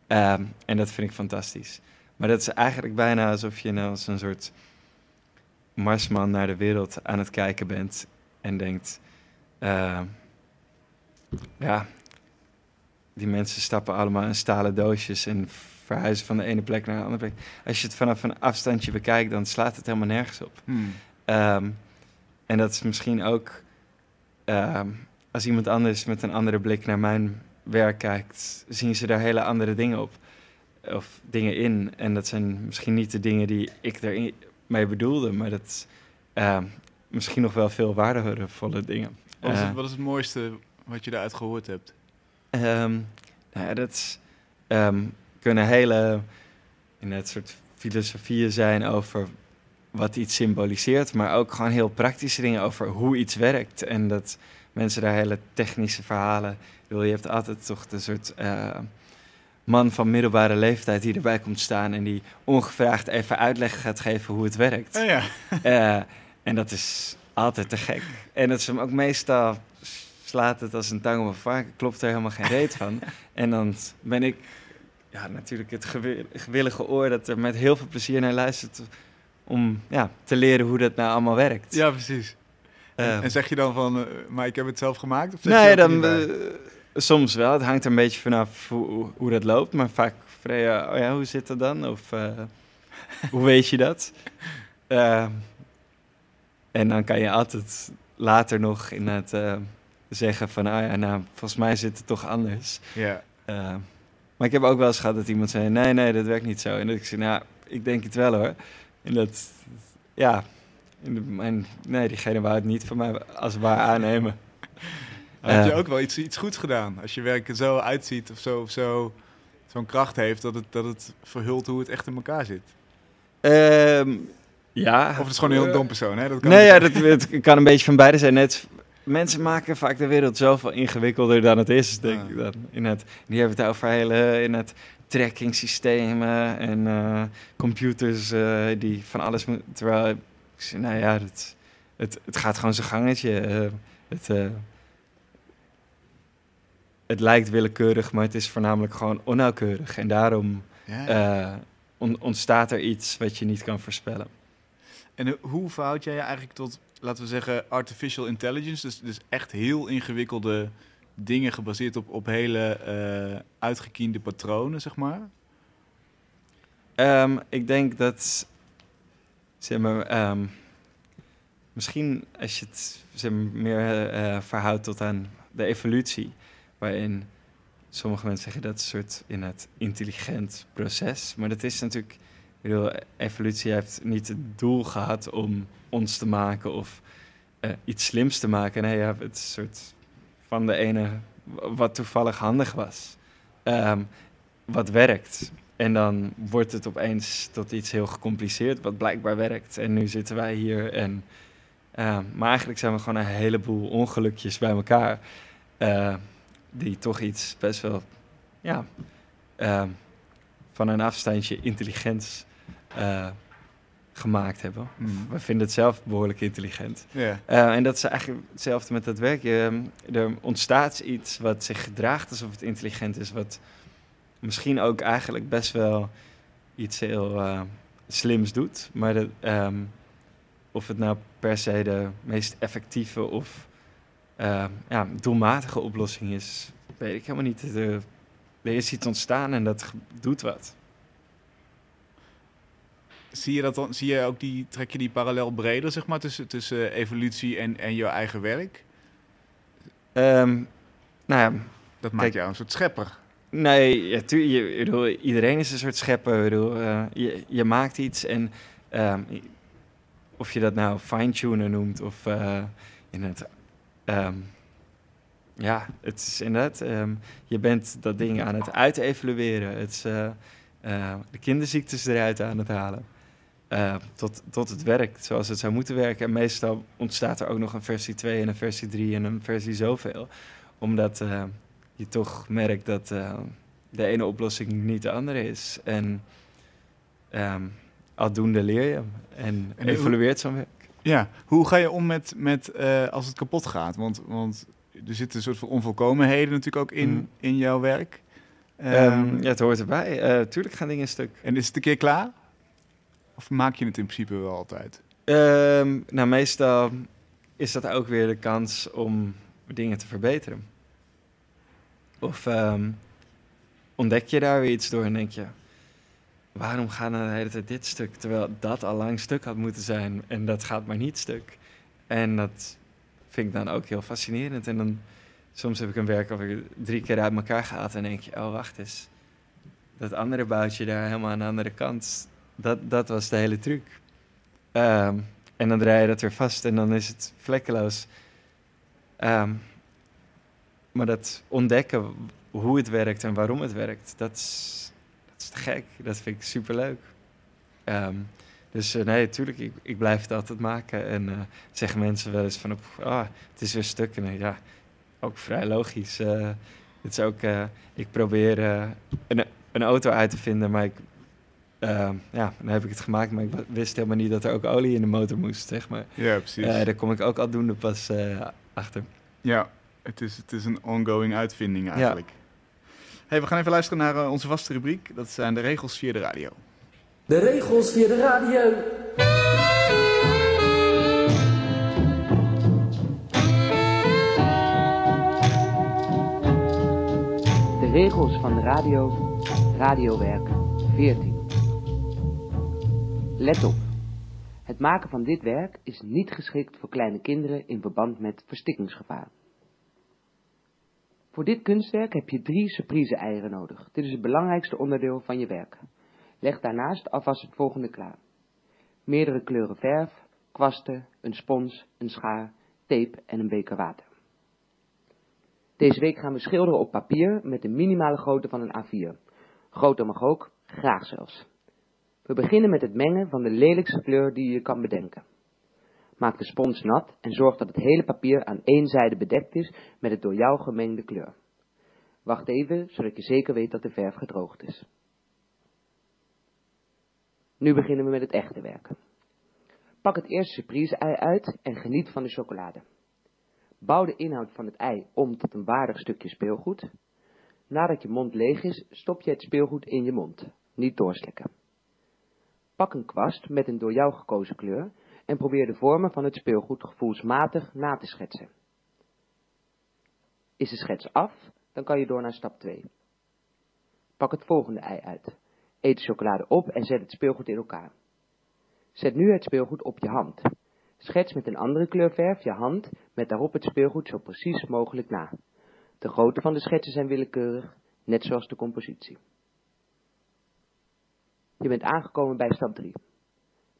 Ehm, en dat vind ik fantastisch. Maar dat is eigenlijk bijna alsof je nou als een soort marsman naar de wereld aan het kijken bent. En denkt, ehm, ja, die mensen stappen allemaal in stalen doosjes en verhuizen van de ene plek naar de andere plek. Als je het vanaf een afstandje bekijkt, dan slaat het helemaal nergens op. Ehm, en dat is misschien ook ehm, als iemand anders met een andere blik naar mijn werk kijkt, zien ze daar hele andere dingen op. Of dingen in. En dat zijn misschien niet de dingen die ik ermee bedoelde, maar dat ehm, misschien nog wel veel waardevolle dingen. Wat, is Eh, het, wat is het mooiste wat je daaruit gehoord hebt? Ehm, nou ja, dat ehm, kunnen hele in het soort filosofieën zijn over wat iets symboliseert, maar ook gewoon heel praktische dingen over hoe iets werkt. En dat mensen daar hele technische verhalen. Bedoel, je hebt altijd toch de soort eh, man van middelbare leeftijd die erbij komt staan en die ongevraagd even uitleg gaat geven hoe het werkt. Oh ja. Eh, en dat is altijd te gek. En dat is hem ook meestal slaat het als een tang op een varken, klopt er helemaal geen reet van. En dan ben ik ja, natuurlijk het gewi- gewillige oor dat er met heel veel plezier naar luistert om ja, te leren hoe dat nou allemaal werkt. ja, precies. Eh, en zeg je dan van, eh, maar ik heb het zelf gemaakt? Of nee, dan, eh, soms wel. Het hangt er een beetje vanaf hoe, hoe, dat loopt. Maar vaak vrij, eh, oh ja, hoe zit dat dan? Of eh, hoe weet je dat? Eh, en dan kan je altijd later nog inderdaad eh zeggen van, ah ja, nou, volgens mij zit het toch anders. ja. Eh, maar ik heb ook wel eens gehad dat iemand zei, nee, nee, dat werkt niet zo. En dat ik zei, nou, ik denk het wel hoor. En dat, ja, en nee, diegene wou het niet van mij als waar aannemen. Heb je Eh. ook wel iets, iets goeds gedaan. Als je werk er zo uitziet of zo, of zo zo'n kracht heeft dat het, dat het verhult hoe het echt in elkaar zit. Ehm, ja. Of het is gewoon een heel dom persoon, hè? Dat kan Nee, ja, dat, het kan een beetje van beide zijn. Net, mensen maken vaak de wereld zoveel ingewikkelder dan het is, denk Ja. ik dan. In het, die hebben het over hele in het trackingsystemen en eh, computers eh, die van alles moeten. Terwijl nou ja, het, het, het gaat gewoon zijn gangetje. eh, het, het lijkt willekeurig, maar het is voornamelijk gewoon onnauwkeurig. En daarom eh, on- ontstaat er iets wat je niet kan voorspellen. En eh, hoe verhoud jij je eigenlijk tot, laten we zeggen, artificial intelligence? Dus, dus echt heel ingewikkelde dingen gebaseerd op, op hele eh, uitgekiende patronen, zeg maar? Ehm, ik denk dat, zeg maar, ehm, misschien als je het zeg maar, meer verhoudt tot aan de evolutie, waarin sommige mensen zeggen dat soort in het intelligent proces, maar dat is natuurlijk, bedoel, evolutie heeft niet het doel gehad om ons te maken of eh, iets slims te maken. Nee, het is een soort van de ene wat toevallig handig was, Ehm, wat werkt. En dan wordt het opeens tot iets heel gecompliceerd, wat blijkbaar werkt. En nu zitten wij hier. En, eh, maar eigenlijk zijn we gewoon een heleboel ongelukjes bij elkaar. eh, die toch iets best wel ja, eh, van een afstandje intelligents eh, gemaakt hebben. Hmm. We vinden het zelf behoorlijk intelligent. Eh, en dat is eigenlijk hetzelfde met dat werk. Je, er ontstaat iets wat zich gedraagt alsof het intelligent is, wat misschien ook eigenlijk best wel iets heel eh, slims doet. Maar dat, ehm, of het nou per se de meest effectieve of eh, ja, doelmatige oplossing is, weet ik helemaal niet. Er, er is iets ontstaan en dat doet wat. Zie je dat dan, zie je ook die, trek je die parallel breder, zeg maar, tussen, tussen evolutie en, en jouw eigen werk? Ehm, nou ja, Dat maakt Kijk. jou een soort schepper. Nee, ja, tu- je, bedoel, iedereen is een soort schepper. Bedoel, eh, je, je maakt iets en ehm, of je dat nou fine-tunen noemt of eh, in het... ehm, ja, het is inderdaad... ehm, je bent dat ding aan het uitevalueren. Het is eh, eh, de kinderziektes eruit aan het halen. Eh, tot, tot het werkt zoals het zou moeten werken. En meestal ontstaat er ook nog een versie 2 en een versie 3 en een versie zoveel. Omdat... je toch merkt dat de ene oplossing niet de andere is. En ehm aldoende leer je en, En evolueert zo'n werk. Ja, hoe ga je om met, met eh, als het kapot gaat? Want, want er zitten een soort van onvolkomenheden natuurlijk ook in, Mm. in jouw werk. Ehm, Ehm, ja, het hoort erbij. Eh, tuurlijk gaan dingen stuk. En is het een keer klaar? Of maak je het in principe wel altijd? Ehm, nou, meestal is dat ook weer de kans om dingen te verbeteren. Of ontdek je daar weer iets door en denk je... waarom gaat nou de hele tijd dit stuk? Terwijl dat al lang stuk had moeten zijn en dat gaat maar niet stuk. En dat vind ik dan ook heel fascinerend. En dan soms heb ik een werk alweer drie keer uit elkaar gehaald en denk je... oh, wacht eens. Dat andere boutje daar helemaal aan de andere kant... dat, dat was de hele truc. Ehm, en dan draai je dat weer vast en dan is het vlekkeloos. Ehm, maar dat ontdekken hoe het werkt en waarom het werkt, dat is te gek. Dat vind ik superleuk. Ehm dus eh, nee, natuurlijk, ik, ik blijf het altijd maken. En eh, zeggen mensen wel eens van, op, ah, het is weer stuk. En ja, ook vrij logisch. Eh, het is ook, ik probeer een, een auto uit te vinden, maar ik Ehm, ja, dan heb ik het gemaakt, maar ik wist helemaal niet dat er ook olie in de motor moest, zeg maar. Ja, precies. Daar kom ik ook aldoende pas eh, achter. Ja, het is, het is een ongoing uitvinding eigenlijk. Hey, we gaan even luisteren naar eh, onze vaste rubriek. Dat zijn de regels via de radio. De regels via de radio. De regels van de radio, radiowerk 14. Let op. Het maken van dit werk is niet geschikt voor kleine kinderen in verband met verstikkingsgevaar. Voor dit kunstwerk heb je drie surprise eieren nodig. Dit is het belangrijkste onderdeel van je werk. Leg daarnaast alvast het volgende klaar. Meerdere kleuren verf, kwasten, een spons, een schaar, tape en een beker water. Deze week gaan we schilderen op papier met de minimale grootte van een A4. Groter mag ook, graag zelfs. We beginnen met het mengen van de lelijkste kleur die je kan bedenken. Maak de spons nat en zorg dat het hele papier aan één zijde bedekt is met het door jou gemengde kleur. Wacht even, zodat je zeker weet dat de verf gedroogd is. Nu beginnen we met het echte werken. Pak het eerste surprise-ei uit en geniet van de chocolade. Bouw de inhoud van het ei om tot een waardig stukje speelgoed. Nadat je mond leeg is, stop je het speelgoed in je mond, niet doorslikken. Pak een kwast met een door jou gekozen kleur en probeer de vormen van het speelgoed gevoelsmatig na te schetsen. Is de schets af, dan kan je door naar stap 2. Pak het volgende ei uit. Eet de chocolade op en zet het speelgoed in elkaar. Zet nu het speelgoed op je hand. Schets met een andere kleur verf je hand met daarop het speelgoed zo precies mogelijk na. De grootte van de schetsen zijn willekeurig, net zoals de compositie. Je bent aangekomen bij stap 3.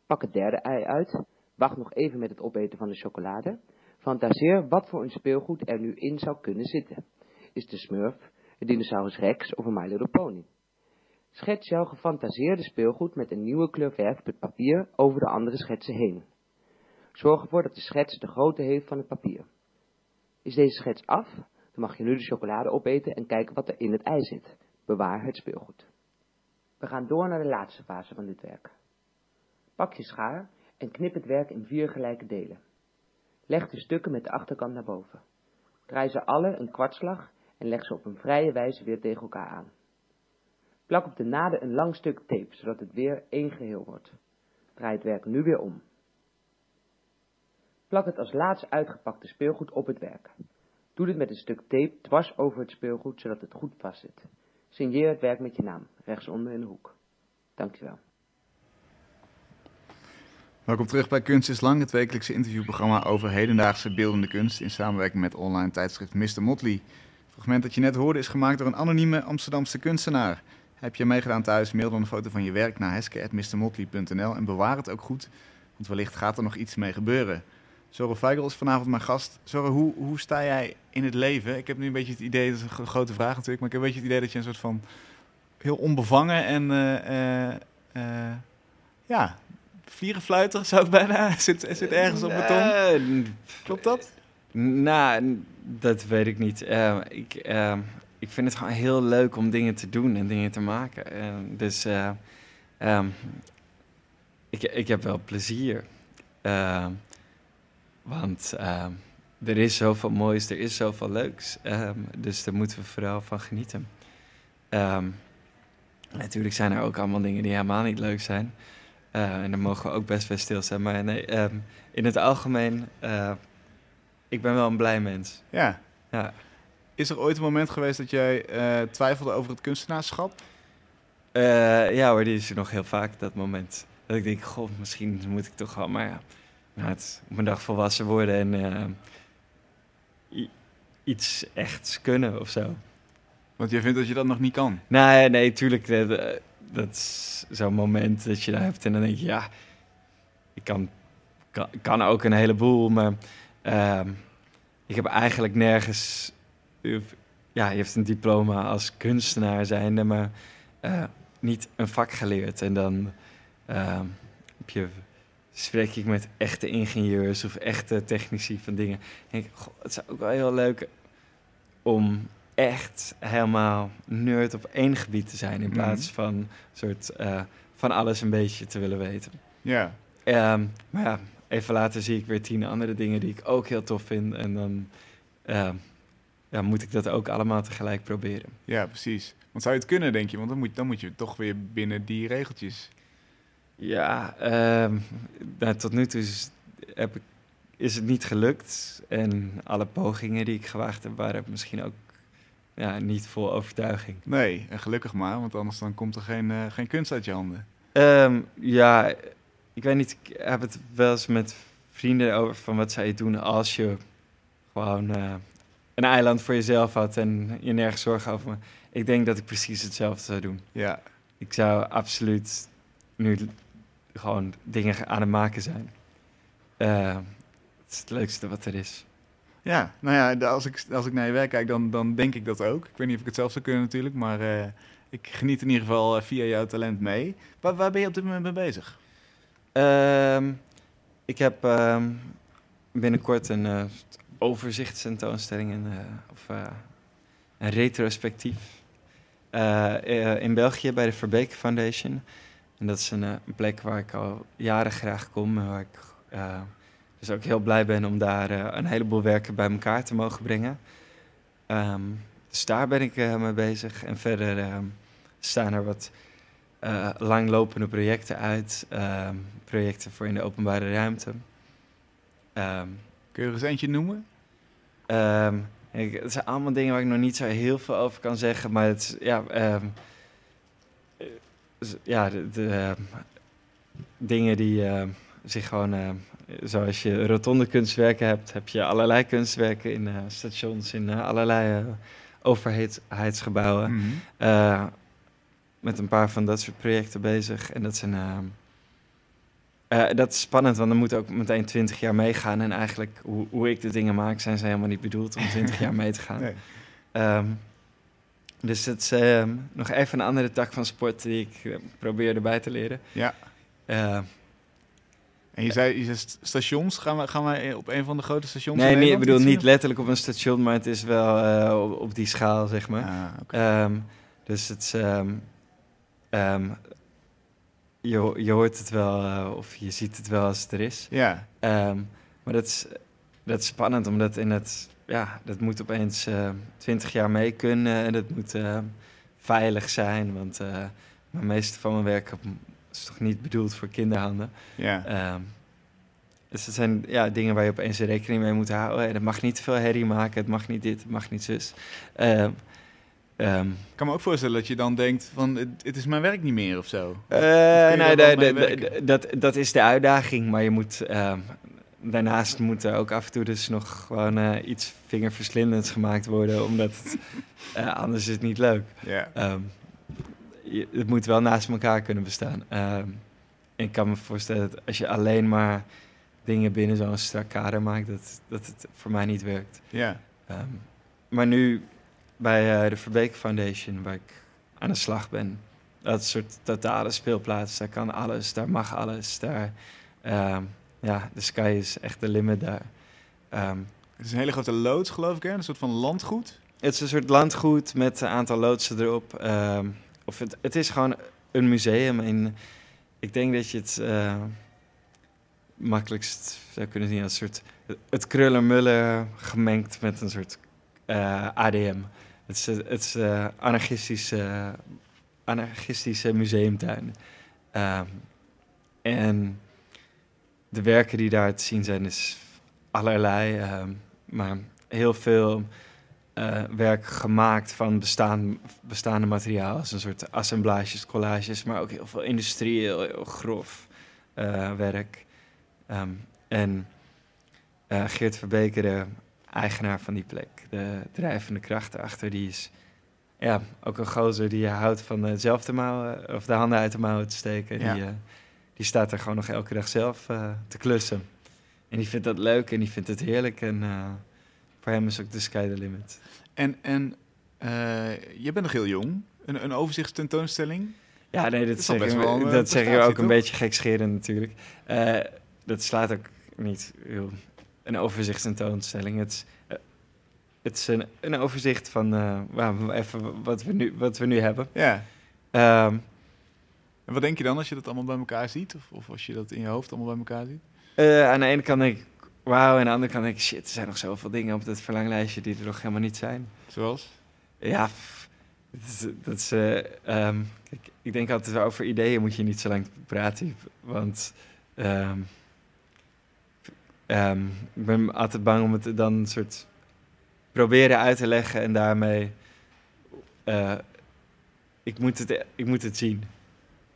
Pak het derde ei uit, wacht nog even met het opeten van de chocolade. Fantaseer wat voor een speelgoed er nu in zou kunnen zitten. Is de smurf, een dinosaurus rex of een My Little Pony? Schets jouw gefantaseerde speelgoed met een nieuwe kleur verf op het papier over de andere schetsen heen. Zorg ervoor dat de schets de grootte heeft van het papier. Is deze schets af, dan mag je nu de chocolade opeten en kijken wat er in het ei zit. Bewaar het speelgoed. We gaan door naar de laatste fase van dit werk. Pak je schaar en knip het werk in vier gelijke delen. Leg de stukken met de achterkant naar boven. Draai ze alle een kwartslag en leg ze op een vrije wijze weer tegen elkaar aan. Plak op de naden een lang stuk tape, zodat het weer één geheel wordt. Draai het werk nu weer om. Plak het als laatste uitgepakte speelgoed op het werk. Doe dit met een stuk tape dwars over het speelgoed, zodat het goed vastzit. Signeer het werk met je naam, rechtsonder in de hoek. Dankjewel. Welkom terug bij Kunst is Lang, het wekelijkse interviewprogramma over hedendaagse beeldende kunst in samenwerking met online tijdschrift Mr. Motley. Het fragment dat je net hoorde is gemaakt door een anonieme Amsterdamse kunstenaar. Heb je meegedaan thuis, mail dan een foto van je werk naar heske.mrmotley.nl en bewaar het ook goed, want wellicht gaat er nog iets mee gebeuren. Zorro Feigl is vanavond mijn gast. Zorro, hoe, hoe sta jij in het leven? Ik heb nu een beetje het idee, dat is een grote vraag natuurlijk, maar ik heb een beetje het idee dat je een soort van heel onbevangen en uh, ja, vlierenfluiter zou ik bijna, zit, zit ergens op beton. Klopt dat? Nou, dat weet ik niet. ik, ik vind het gewoon heel leuk om dingen te doen en dingen te maken. dus um, ik, ik heb wel plezier. Want uh, er is zoveel moois, er is zoveel leuks. Dus daar moeten we vooral van genieten. Um, natuurlijk zijn er ook allemaal dingen die helemaal niet leuk zijn. Uh, en daar mogen we ook best wel stil zijn. Maar nee, um, in het algemeen, uh, ik ben wel een blij mens. Ja. ja. Is er ooit een moment geweest dat jij uh, twijfelde over het kunstenaarschap? ja hoor, die is er nog heel vaak, dat moment. Dat ik denk, god, misschien moet ik toch wel, maar ja nou, het, op een dag volwassen worden en iets echts kunnen of zo. Want jij vindt dat je dat nog niet kan? Nee, nee, tuurlijk. Dat, is zo'n moment dat je daar hebt en dan denk je, ja, ik kan, kan, ook een heleboel, maar uh, ik heb eigenlijk nergens... Ja, je hebt een diploma als kunstenaar zijnde, maar uh, niet een vak geleerd. En dan uh, heb je spreek ik met echte ingenieurs of echte technici van dingen. denk ik, goh, het zou ook wel heel leuk om echt helemaal nerd op één gebied te zijn in mhm. plaats van soort uh, van alles een beetje te willen weten. Ja. Um, maar ja, even later zie ik weer tien andere dingen die ik ook heel tof vind en dan uh, ja, moet ik dat ook allemaal tegelijk proberen. Ja, precies. Want zou je het kunnen, denk je? Want dan moet, dan moet je toch weer binnen die regeltjes. Ja, um, nou, tot nu toe is, heb ik, is het niet gelukt. En alle pogingen die ik gewaagd heb, waren misschien ook ja, niet vol overtuiging. Nee, en gelukkig maar, want anders dan komt er geen, uh, geen kunst uit je handen. Um, ja, ik weet niet, ik heb het wel eens met vrienden over van wat zou je doen als je gewoon uh, een eiland voor jezelf had en je nergens zorgen over me. Ik denk dat ik precies hetzelfde zou doen. Ja. Ik zou absoluut nu gewoon dingen aan het maken zijn. Uh, het is het leukste wat er is. Ja, nou ja, als ik, als ik naar je werk kijk, dan, dan denk ik dat ook. Ik weet niet of ik het zelf zou kunnen natuurlijk, maar uh, ik geniet in ieder geval uh, via jouw talent mee. Waar, waar ben je op dit moment mee bezig? Um, ik heb ehm, binnenkort een uh, overzichtstentoonstelling in, uh, of een retrospectief in België bij de Verbeek Foundation. En dat is een, plek waar ik al jaren graag kom en waar ik dus ook heel blij ben om daar een heleboel werken bij elkaar te mogen brengen. Um, dus daar ben ik mee bezig. En verder ehm, staan er wat uh, langlopende projecten uit. Ehm, projecten voor in de openbare ruimte. Um, Kun je er eens eentje noemen? Um, het zijn allemaal dingen waar ik nog niet zo heel veel over kan zeggen. Maar het is, ja, ja de, de dingen die zich gewoon... zoals je rotonde kunstwerken hebt, heb je allerlei kunstwerken in uh, stations, in uh, allerlei overheidsgebouwen. Mm -hmm met een paar van dat soort projecten bezig. En dat zijn. Uh, dat is spannend, want dan moet ook meteen 20 jaar meegaan. En eigenlijk, hoe, hoe ik de dingen maak, zijn ze helemaal niet bedoeld om 20 jaar mee te gaan. Nee. Um, dus het is uh, nog even een andere tak van sport die ik probeer erbij te leren. Ja. En je zei, je zei stations, gaan we, gaan we op een van de grote stations? Nee, nee ik bedoel niet letterlijk op een station, maar het is wel op, op, die schaal, zeg maar. Ah, okay. um, dus het is, um, Um, je, je hoort het wel uh, of je ziet het wel als het er is. Ja. Maar dat is, dat is spannend, omdat in het, ja, dat moet opeens uh, twintig jaar mee kunnen en dat moet uh, veilig zijn. Want uh, de meeste van mijn werk is toch niet bedoeld voor kinderhanden. Ja. Um, dus het zijn ja, dingen waar je opeens rekening mee moet houden. En het mag niet te veel herrie maken, het mag niet dit, het mag niet zus. Um, ik kan me ook voorstellen dat je dan denkt van het, is mijn werk niet meer of zo. Uh, nee, de, de, dat, dat is de uitdaging, maar je moet daarnaast moet er ook af en toe dus nog gewoon uh, iets vingerverslindends gemaakt worden, omdat het, eh, anders is het niet leuk. Yeah. Je, het moet wel naast elkaar kunnen bestaan. Um, ik kan me voorstellen dat als je alleen maar dingen binnen zo'n strak kader maakt, dat, dat het voor mij niet werkt. Ja. maar nu bij uh, de Verbeek Foundation, waar ik aan de slag ben. Dat soort totale speelplaats. Daar kan alles, daar mag alles. Daar, uh, ja, de sky is echt de limit daar. Um, het is een hele grote loods, geloof ik, hè? Een soort van landgoed? Het is een soort landgoed met een aantal loodsen erop. Um, of het, het is gewoon een museum. En ik denk dat je het uh, makkelijkst zou kunnen zien als een soort... Het krullenmullen gemengd met een soort uh, ADM. Het is, het is uh, anarchistische, museumtuin. Um, en de werken die daar te zien zijn, is allerlei. Um, maar heel veel uh, werk gemaakt van bestaan, bestaande materiaal. Als een soort assemblages, collages, maar ook heel veel industrieel, heel grof uh, werk. Um, en uh, Geert Verbekeren eigenaar van die plek. De drijvende kracht erachter, die is ja, ook een gozer die houdt van zelf de mouwen, of de handen uit de mouwen te steken. Die, die staat er gewoon nog elke dag zelf te klussen. En die vindt dat leuk en die vindt het heerlijk. En voor hem is ook de sky the limit. En, en je bent nog heel jong. Een, een overzichtstentoonstelling? Ja, nee, dat, dat zeg, je, dat zeg je ook een beetje gekscherend natuurlijk. dat slaat ook niet heel een overzichtstentoonstelling. Het is, uh, het is een, een overzicht van uh, even wat we nu, wat we nu hebben. Ja. Um, en wat denk je dan als je dat allemaal bij elkaar ziet? Of, of als je dat in je hoofd allemaal bij elkaar ziet? Uh, aan de ene kant denk ik, wauw. En aan de andere kant denk ik, shit, er zijn nog zoveel dingen op dat verlanglijstje die er nog helemaal niet zijn. Zoals? Ja, dat is... Dat is um, kijk, ik denk altijd over ideeën moet je niet zo lang praten. Want... Um, Um, ik ben altijd bang om het dan een soort proberen uit te leggen en daarmee. Uh, ik, moet het, ik moet het zien.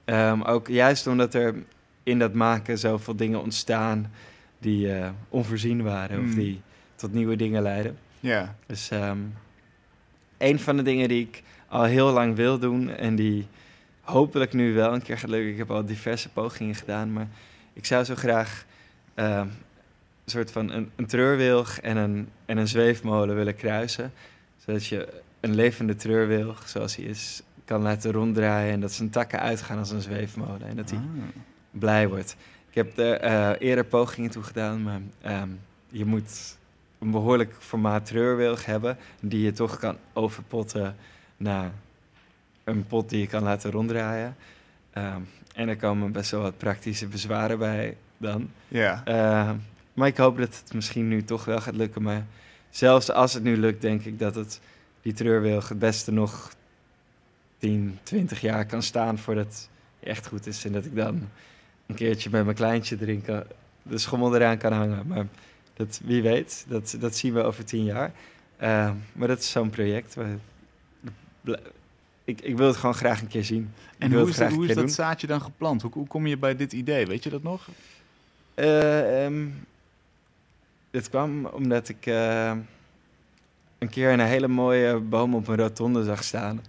Um, ook juist omdat er in dat maken zoveel dingen ontstaan die uh, onvoorzien waren of hmm. die tot nieuwe dingen leiden. Ja. Dus um, een van de dingen die ik al heel lang wil doen en die hopelijk nu wel een keer gaat lukken. Ik heb al diverse pogingen gedaan, maar ik zou zo graag uh, een soort van een, een treurwilg en een, en een zweefmolen willen kruisen. Zodat je een levende treurwilg, zoals hij is, kan laten ronddraaien. En dat zijn takken uitgaan als een zweefmolen. En dat hij ah. blij wordt. Ik heb er eh, eerder pogingen toe gedaan, maar ehm, je moet een behoorlijk formaat treurwilg hebben... die je toch kan overpotten naar een pot die je kan laten ronddraaien. Ehm, en er komen best wel wat praktische bezwaren bij dan. Ja. Uh, maar ik hoop dat het misschien nu toch wel gaat lukken. Maar zelfs als het nu lukt, denk ik dat het die treurwilg het beste nog 10, 20 jaar kan staan voordat het echt goed is. En dat ik dan een keertje met mijn kleintje drinken de schommel eraan kan hangen. Maar dat, wie weet, dat, dat zien we over tien jaar. Uh, maar dat is zo'n project. Waar, ik, ik wil het gewoon graag een keer zien. En hoe is, dat, hoe is dat zaadje dan geplant? Hoe, hoe, kom je bij dit idee? Weet je dat nog? Uh, um, het kwam omdat ik uh, een keer een hele mooie boom op een rotonde zag staan.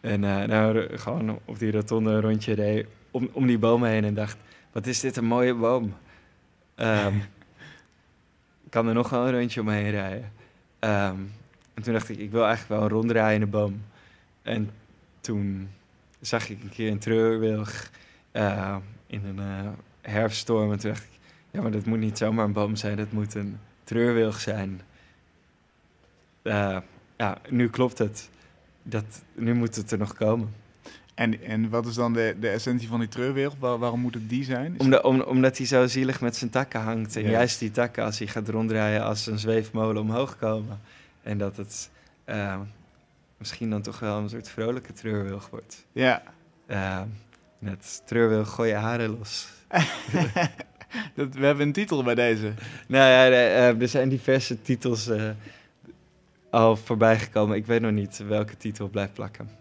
En nou, gewoon op die rotonde een rondje reed om, om die boom heen en dacht... Wat is dit een mooie boom. Um, ik kan er nog wel een rondje omheen rijden. Um, en toen dacht ik, ik wil eigenlijk wel een ronddraaiende boom. En toen zag ik een keer een treurwilg uh, in een uh, herfststorm. En toen dacht ik, ja, maar dat moet niet zomaar een boom zijn, dat moet een treurwilg zijn. Uh, ja, nu klopt het. Dat, nu moet het er nog komen. En, en wat is dan de, de essentie van die? Waar, waarom moet het die zijn? Omdat, om, omdat hij zo zielig met zijn takken hangt. En juist die takken, als hij gaat ronddraaien, als een zweefmolen omhoog komen. En dat het uh, misschien dan toch wel een soort vrolijke treurwilg wordt. Ja. Uh, net treurwilg, gooi je haren los. dat, we hebben een titel bij deze. Nou ja, uh, er zijn diverse titels uh, al voorbij gekomen. Ik weet nog niet welke titel blijft plakken.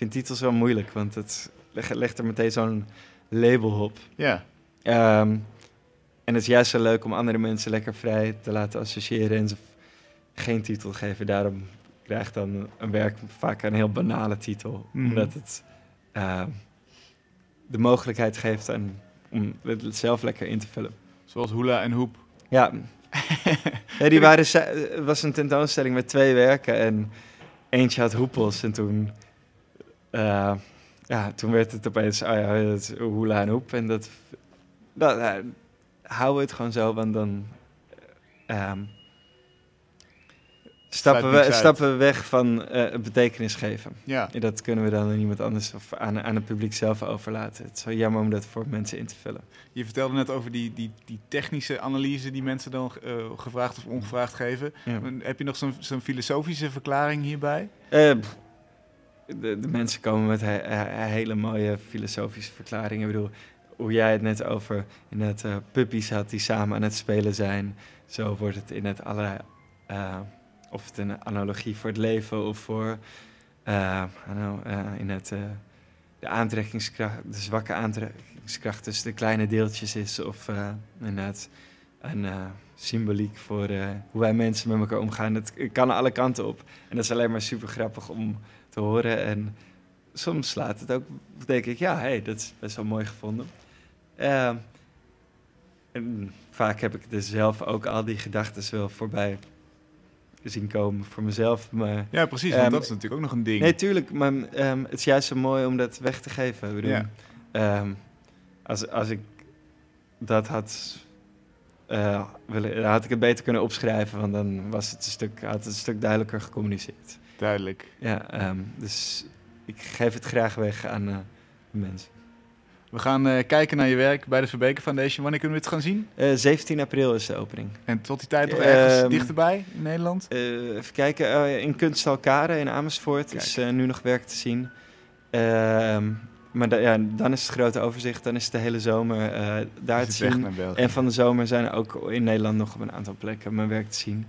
Ik vind titels wel moeilijk, want het legt er meteen zo'n label op. Ja. Um, en het is juist zo leuk om andere mensen lekker vrij te laten associëren en ze geen titel geven. Daarom krijgt dan een werk vaak een heel banale titel. Mm. Omdat het uh, de mogelijkheid geeft aan, om het zelf lekker in te vullen. Zoals Hula en Hoep. Ja. ja die waren, het was een tentoonstelling met twee werken en eentje had hoepels. En toen, uh, ja, toen werd het opeens oh ja, het Hula en Hoep. En dat, dat houden we het gewoon zo, want dan... Um, Stappen we, stappen we weg van uh, betekenis geven. Ja. En dat kunnen we dan aan iemand anders of aan, aan het publiek zelf overlaten. Het is wel jammer om dat voor mensen in te vullen. Je vertelde net over die, die, die technische analyse die mensen dan uh, gevraagd of ongevraagd geven. Ja. Heb je nog zo'n zo'n filosofische verklaring hierbij? Uh, de, de, mensen komen met he, he, hele mooie filosofische verklaringen. Ik bedoel, hoe jij het net over in het puppies had die samen aan het spelen zijn. Zo wordt het in het allerlei of het een analogie voor het leven of voor uh, in het, de aantrekkingskracht, de zwakke aantrekkingskracht tussen de kleine deeltjes is, of inderdaad een symboliek voor hoe wij mensen met elkaar omgaan. Het kan alle kanten op. En dat is alleen maar super grappig om te horen. En soms slaat het ook, denk ik, ja, hey, dat is best wel mooi gevonden. en vaak heb ik er zelf ook al die gedachten wel voorbij zien komen voor mezelf. Maar, ja, precies, want um, dat is natuurlijk ook nog een ding. Nee, tuurlijk, maar um, het is juist zo mooi om dat weg te geven. Ik bedoel, ja. um, als, als ik dat had uh, willen, had ik het beter kunnen opschrijven, want dan was het een stuk, had het een stuk duidelijker gecommuniceerd. Duidelijk. Ja, dus ik geef het graag weg aan uh, de mensen. We gaan uh, kijken naar je werk bij de Verbeke Foundation. Wanneer kunnen we het gaan zien? Uh, 17 april is de opening. En tot die tijd nog ergens uh, dichterbij in Nederland? Uh, even kijken, in Kunsthal Kade in Amersfoort Kijk. is nu nog werk te zien. Ehm, maar da ja, dan is het grote overzicht, dan is het de hele zomer daar te zien. En van de zomer zijn er ook in Nederland nog op een aantal plekken mijn werk te zien.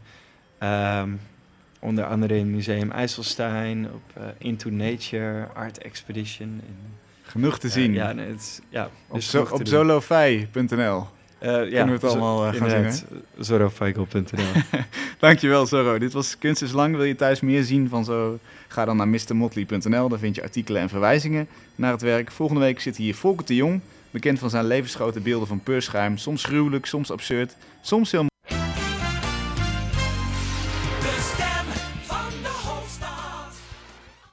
Onder andere in Museum IJsselstein, op Into Nature, Art Expedition in Genoeg te zien. Uh, ja, nee, het, ja, op, zo, op solofij.nl. Uh, ja, Kunnen we het allemaal uh, gaan zien, Zorrofeigel.nl Dankjewel, Zorro. Dit was Kunst is Lang. Wil je thuis meer zien van zo? Ga dan naar mrmotley.nl. Daar vind je artikelen en verwijzingen naar het werk. Volgende week zit hier Volker de Jong. Bekend van zijn levensgrote beelden van peurschuim. Soms gruwelijk, soms absurd, soms heel